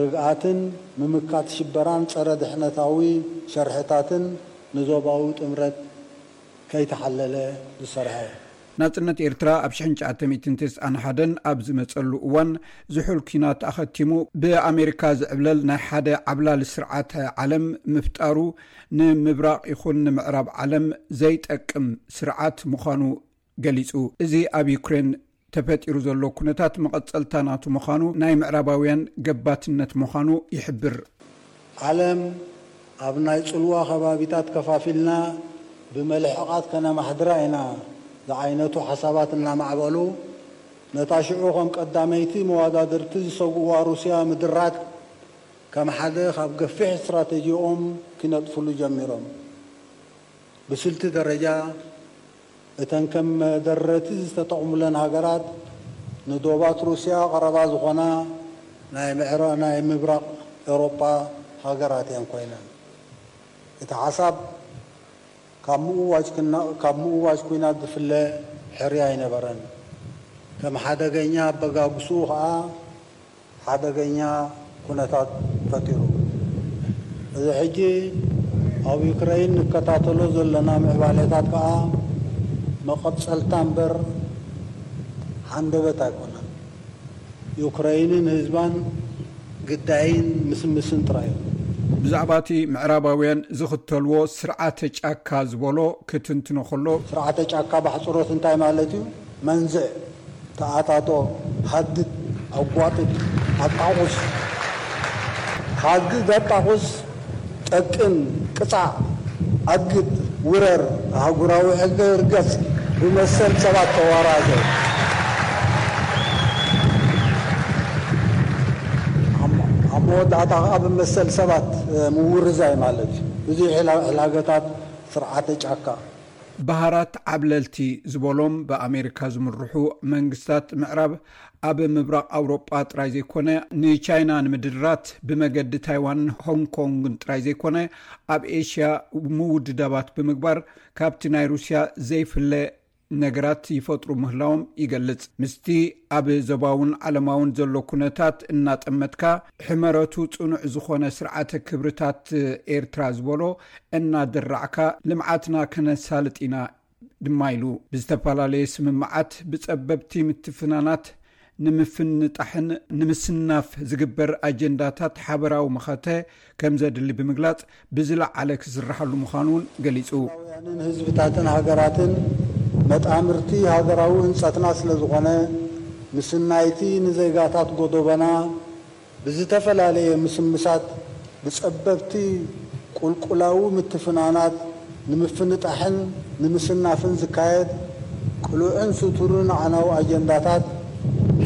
[SPEAKER 5] ርግኣትን ምምካት ሽበራን ጸረ ድሕነታዊ ሸርሕታትን ንዞባዊ ጥምረት ከይተሓለለ ዝሰርሐ።
[SPEAKER 1] ናጽነት ኤርትራ ኣብ ሽሕን ትሽዓተ ሚእትን ተስዓን ሓደን ኣብ ዝመጸሉ እዋን ዝሑል ኩናት ኣኸቲሙ ብኣሜሪካ ዝዕብለል ናይ ሓደ ዓብላሊ ስርዓት ዓለም ምፍጣሩ ንምብራቕ ይኹን ንምዕራብ ዓለም ዘይጠቅም ስርዓት ምዃኑ ገሊጹ እዚ ኣብ ዩክሬን ተፈጢሩ ዘሎ ኩነታት መቐጸልታ ናቱ ምዃኑ ናይ ምዕራባውያን ገባትነት ምዃኑ ይሕብር።
[SPEAKER 5] ዓለም ኣብ ናይ ጽልዋ ከባቢታት ከፋፊልና ብመልሕቓት ከነማሕድራ ኢና ዝዓይነቱ ሓሳባት እናማዕበሉ፣ ነታ ሽዑ ከም ቀዳመይቲ መዋዳድርቲ ዝሰጉዋ ሩስያ ምድራግ ከም ሓደ ካብ ገፊሕ ስትራተጂኦም ኪነጥፍሉ ጀሚሮም። ብስልቲ ደረጃ፣ እተን ከም መደረቲ ዝተጠቕሙለን ሃገራት ንዶባት ሩስያ ቀረባ ዝኾና ናይ ምብራቕ ኤውሮጳ ሃገራት እየን ኮይነን። እቲ ሓሳብ ካብ ምእዋጅ ኲናት ዝፍለ ሕርያ ኣይነበረን። ከም ሓደገኛ ኣበጋግስኡ ከኣ ሓደገኛ ኩነታት ፈጢሩ። እዚ ሕጂ ኣብ ዩክረይን ንከታተሎ ዘለና ምዕባሌታት ከኣ መቐጸልታ እምበር ሃንደበት ኣይኮነን። ዩክረይንን ህዝባን ግዳይን ምስምስን ጥራይ እዩ።
[SPEAKER 1] ብዛዕባ እቲ ምዕራባውያን ዝኽተልዎ ስርዓተ ጫካ ዝበሎ ክትንትኖ ከሎ።
[SPEAKER 5] ስርዓተ ጫካ ብኣሕጽሮት እንታይ ማለት እዩ? መንዝዕ፣ ተኣታቶ፣ ሃድድ፣ ኣጓጥጥ፣ ኣጣቑስ፣ ሃድድ፣ ኣጣቑስ፣ ጠቅም፣ ቅጻዕ፣ ኣግድ፣ ውረር፣ ኣህጉራዊ ሕገ ይርገጽ፣ ብመሰል ሰባት ተዋራዘ። ኣብ መወዳእታ ከኣ ብመሰል ሰባት ምውርዛይ ማለት እዩ። እዚ ሕላገታት ስርዓተ ጫካ፣
[SPEAKER 6] በሃራት ዓብለልቲ ዝበሎም ብኣሜሪካ ዝምርሑ መንግስታት ምዕራብ ኣብ ምብራቕ ኣውሮጳ ጥራይ ዘይኮነ ንቻይና ንምድራት ብመገዲ ታይዋንን ሆንግ ኮንግን ጥራይ ዘይኮነ ኣብ ኤሽያ ምውድዳባት ብምግባር ካብቲ ናይ ሩስያ ዘይፍለ ነገራት ይፈጥሩ ምህላዎም ይገልጽ። ምስቲ ኣብ ዞባውን ዓለማውን ዘሎ ኩነታት እናጠመትካ ሕመረቱ ጽኑዕ ዝኾነ ስርዓተ ክብርታት ኤርትራ ዝበሎ እናድራዕካ ልምዓትና ከነሳልጥ ኢና ድማ ኢሉ። ብዝተፈላለየ ስምምዓት ብፀበብቲ ምትፍናናት ንምፍንጣሕን ንምስናፍ ዝግበር ኣጀንዳታት ሓበራዊ መኸተ ከምዘድሊ ብምግላፅ ብዝለዓለ ክስራሓሉ ምዃኑ እውን ገሊፁ።
[SPEAKER 5] ህዝባውያንን ህዝብታትን ሃገራትን መጣምርቲ ሃገራዊ ህንፀትና ስለዝኾነ ምስናይ'ቲ ንዜጋታት ጎዶቦና፣ ብዝተፈላለየ ምስምሳት ብጸበብቲ ቁልቁላዊ ምትፍናናት ንምፍንጣሕን ንምስናፍን ዝካየድ ቅሉዕን ስቱርን ኣዕናዊ ኣጀንዳታት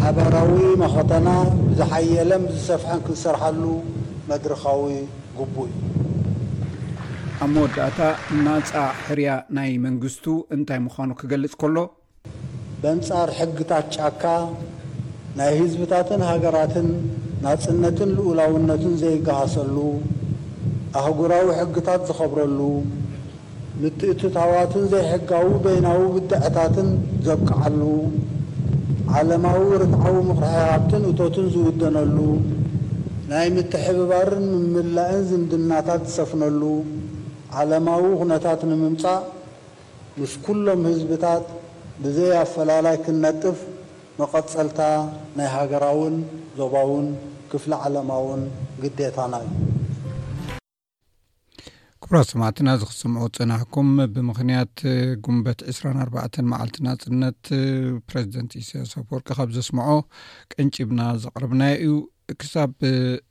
[SPEAKER 5] ሓባራዊ መኸተና ብዝሓየለን ብዝሰፍሐን ክንሰርሓሉ መድረኻዊ ግቡእ እዩ።
[SPEAKER 6] ኣብ መወዳእታ ናጻ ሕርያ ናይ መንግስቱ እንታይ ምዃኑ ክገልጽ ከሎ፣
[SPEAKER 5] በንጻር ሕግታት ጫካ ናይ ህዝብታትን ሃገራትን ናጽነትን ልኡላውነትን ዘይገሃሰሉ፣ ኣህጉራዊ ሕግታት ዝኸብረሉ፣ ምትእትታዋትን ዘይሕጋዊ በይናዊ ብድዐታትን ዘብቅዓሉ፣ ዓለማዊ ርትዓዊ ምቕርሐ ሃብትን እቶትን ዝውደነሉ፣ ናይ ምትሕብባርን ምምላእን ዝምድናታት ዝሰፍነሉ ዓለማዊ ኩነታት ንምምጻእ፣ ምስ ኩሎም ህዝብታት ብዘይ ኣፈላላይ ክንነጥፍ መቐጸልታ ናይ ሃገራውን ዞባውን ክፍለ ዓለማውን ግዴታና እዩ።
[SPEAKER 6] ክቡራት ሰማዕትና እዚ ክትሰምዑ ዝጸናሕኩም ብምኽንያት ጉንበት ዕስራን ኣርባዕተን መዓልቲ ናጽነት ፕረዚደንት ኢሳያስ ኣፍወርቂ ካብ ዘስምዖ ቀንጭብና ዘቕርብናዮ እዩ ክሳብ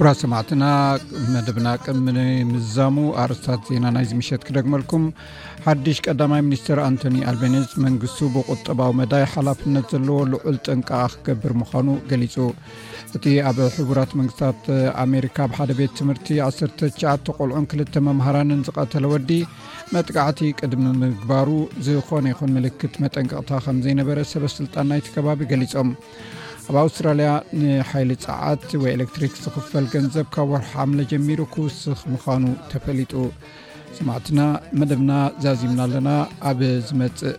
[SPEAKER 1] ኩብራ ሰማዕትና መደብና ቅሚ ንምዛሙ ኣርስታት ዜና ናይ ዝምሸት ክደግመልኩም ሓድሽ ቀዳማይ ሚኒስትር ኣንቶኒ ኣልቤነዝ መንግስቱ ብቁጠባዊ መዳይ ሓላፍነት ዘለዎ ልዑል ጥንቃኣ ክገብር ምዃኑ ገሊፁ እቲ ኣብ ሕቡራት መንግስታት ኣሜሪካ ብ ሓደ ቤት ትምህርቲ 19 ቆልዑን ክልተ መምሃራንን ዝቐተለ ወዲ መጥቃዕቲ ቅድሚ ምግባሩ ዝኾነ ይኹን ምልክት መጠንቀቕታ ከም ዘይነበረ ሰበስልጣን ናይቲ ከባቢ ገሊፆም ኣብ ኣውስትራልያ ንሓይሊ ፀዓት ወይ ኤሌክትሪክ ዝኽፈል ገንዘብ ካብ ወርሒ ሓምለ ጀሚሩ ክውስኽ ምዃኑ ተፈሊጡ ስማዕትና መደብና ዛዚምና ኣለና ኣብ ዝመፅእ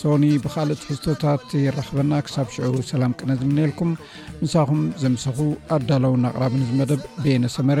[SPEAKER 1] ሶኒ ብካልእ ትሕዝቶታት ይራኽበና ክሳብ ሽዑ ሰላም ቅነ ዝምንልኩም ምሳኹም ዘምሰኹ ኣዳለውን ኣቕራብን ዝመደብ
[SPEAKER 6] ቤየነሰመረ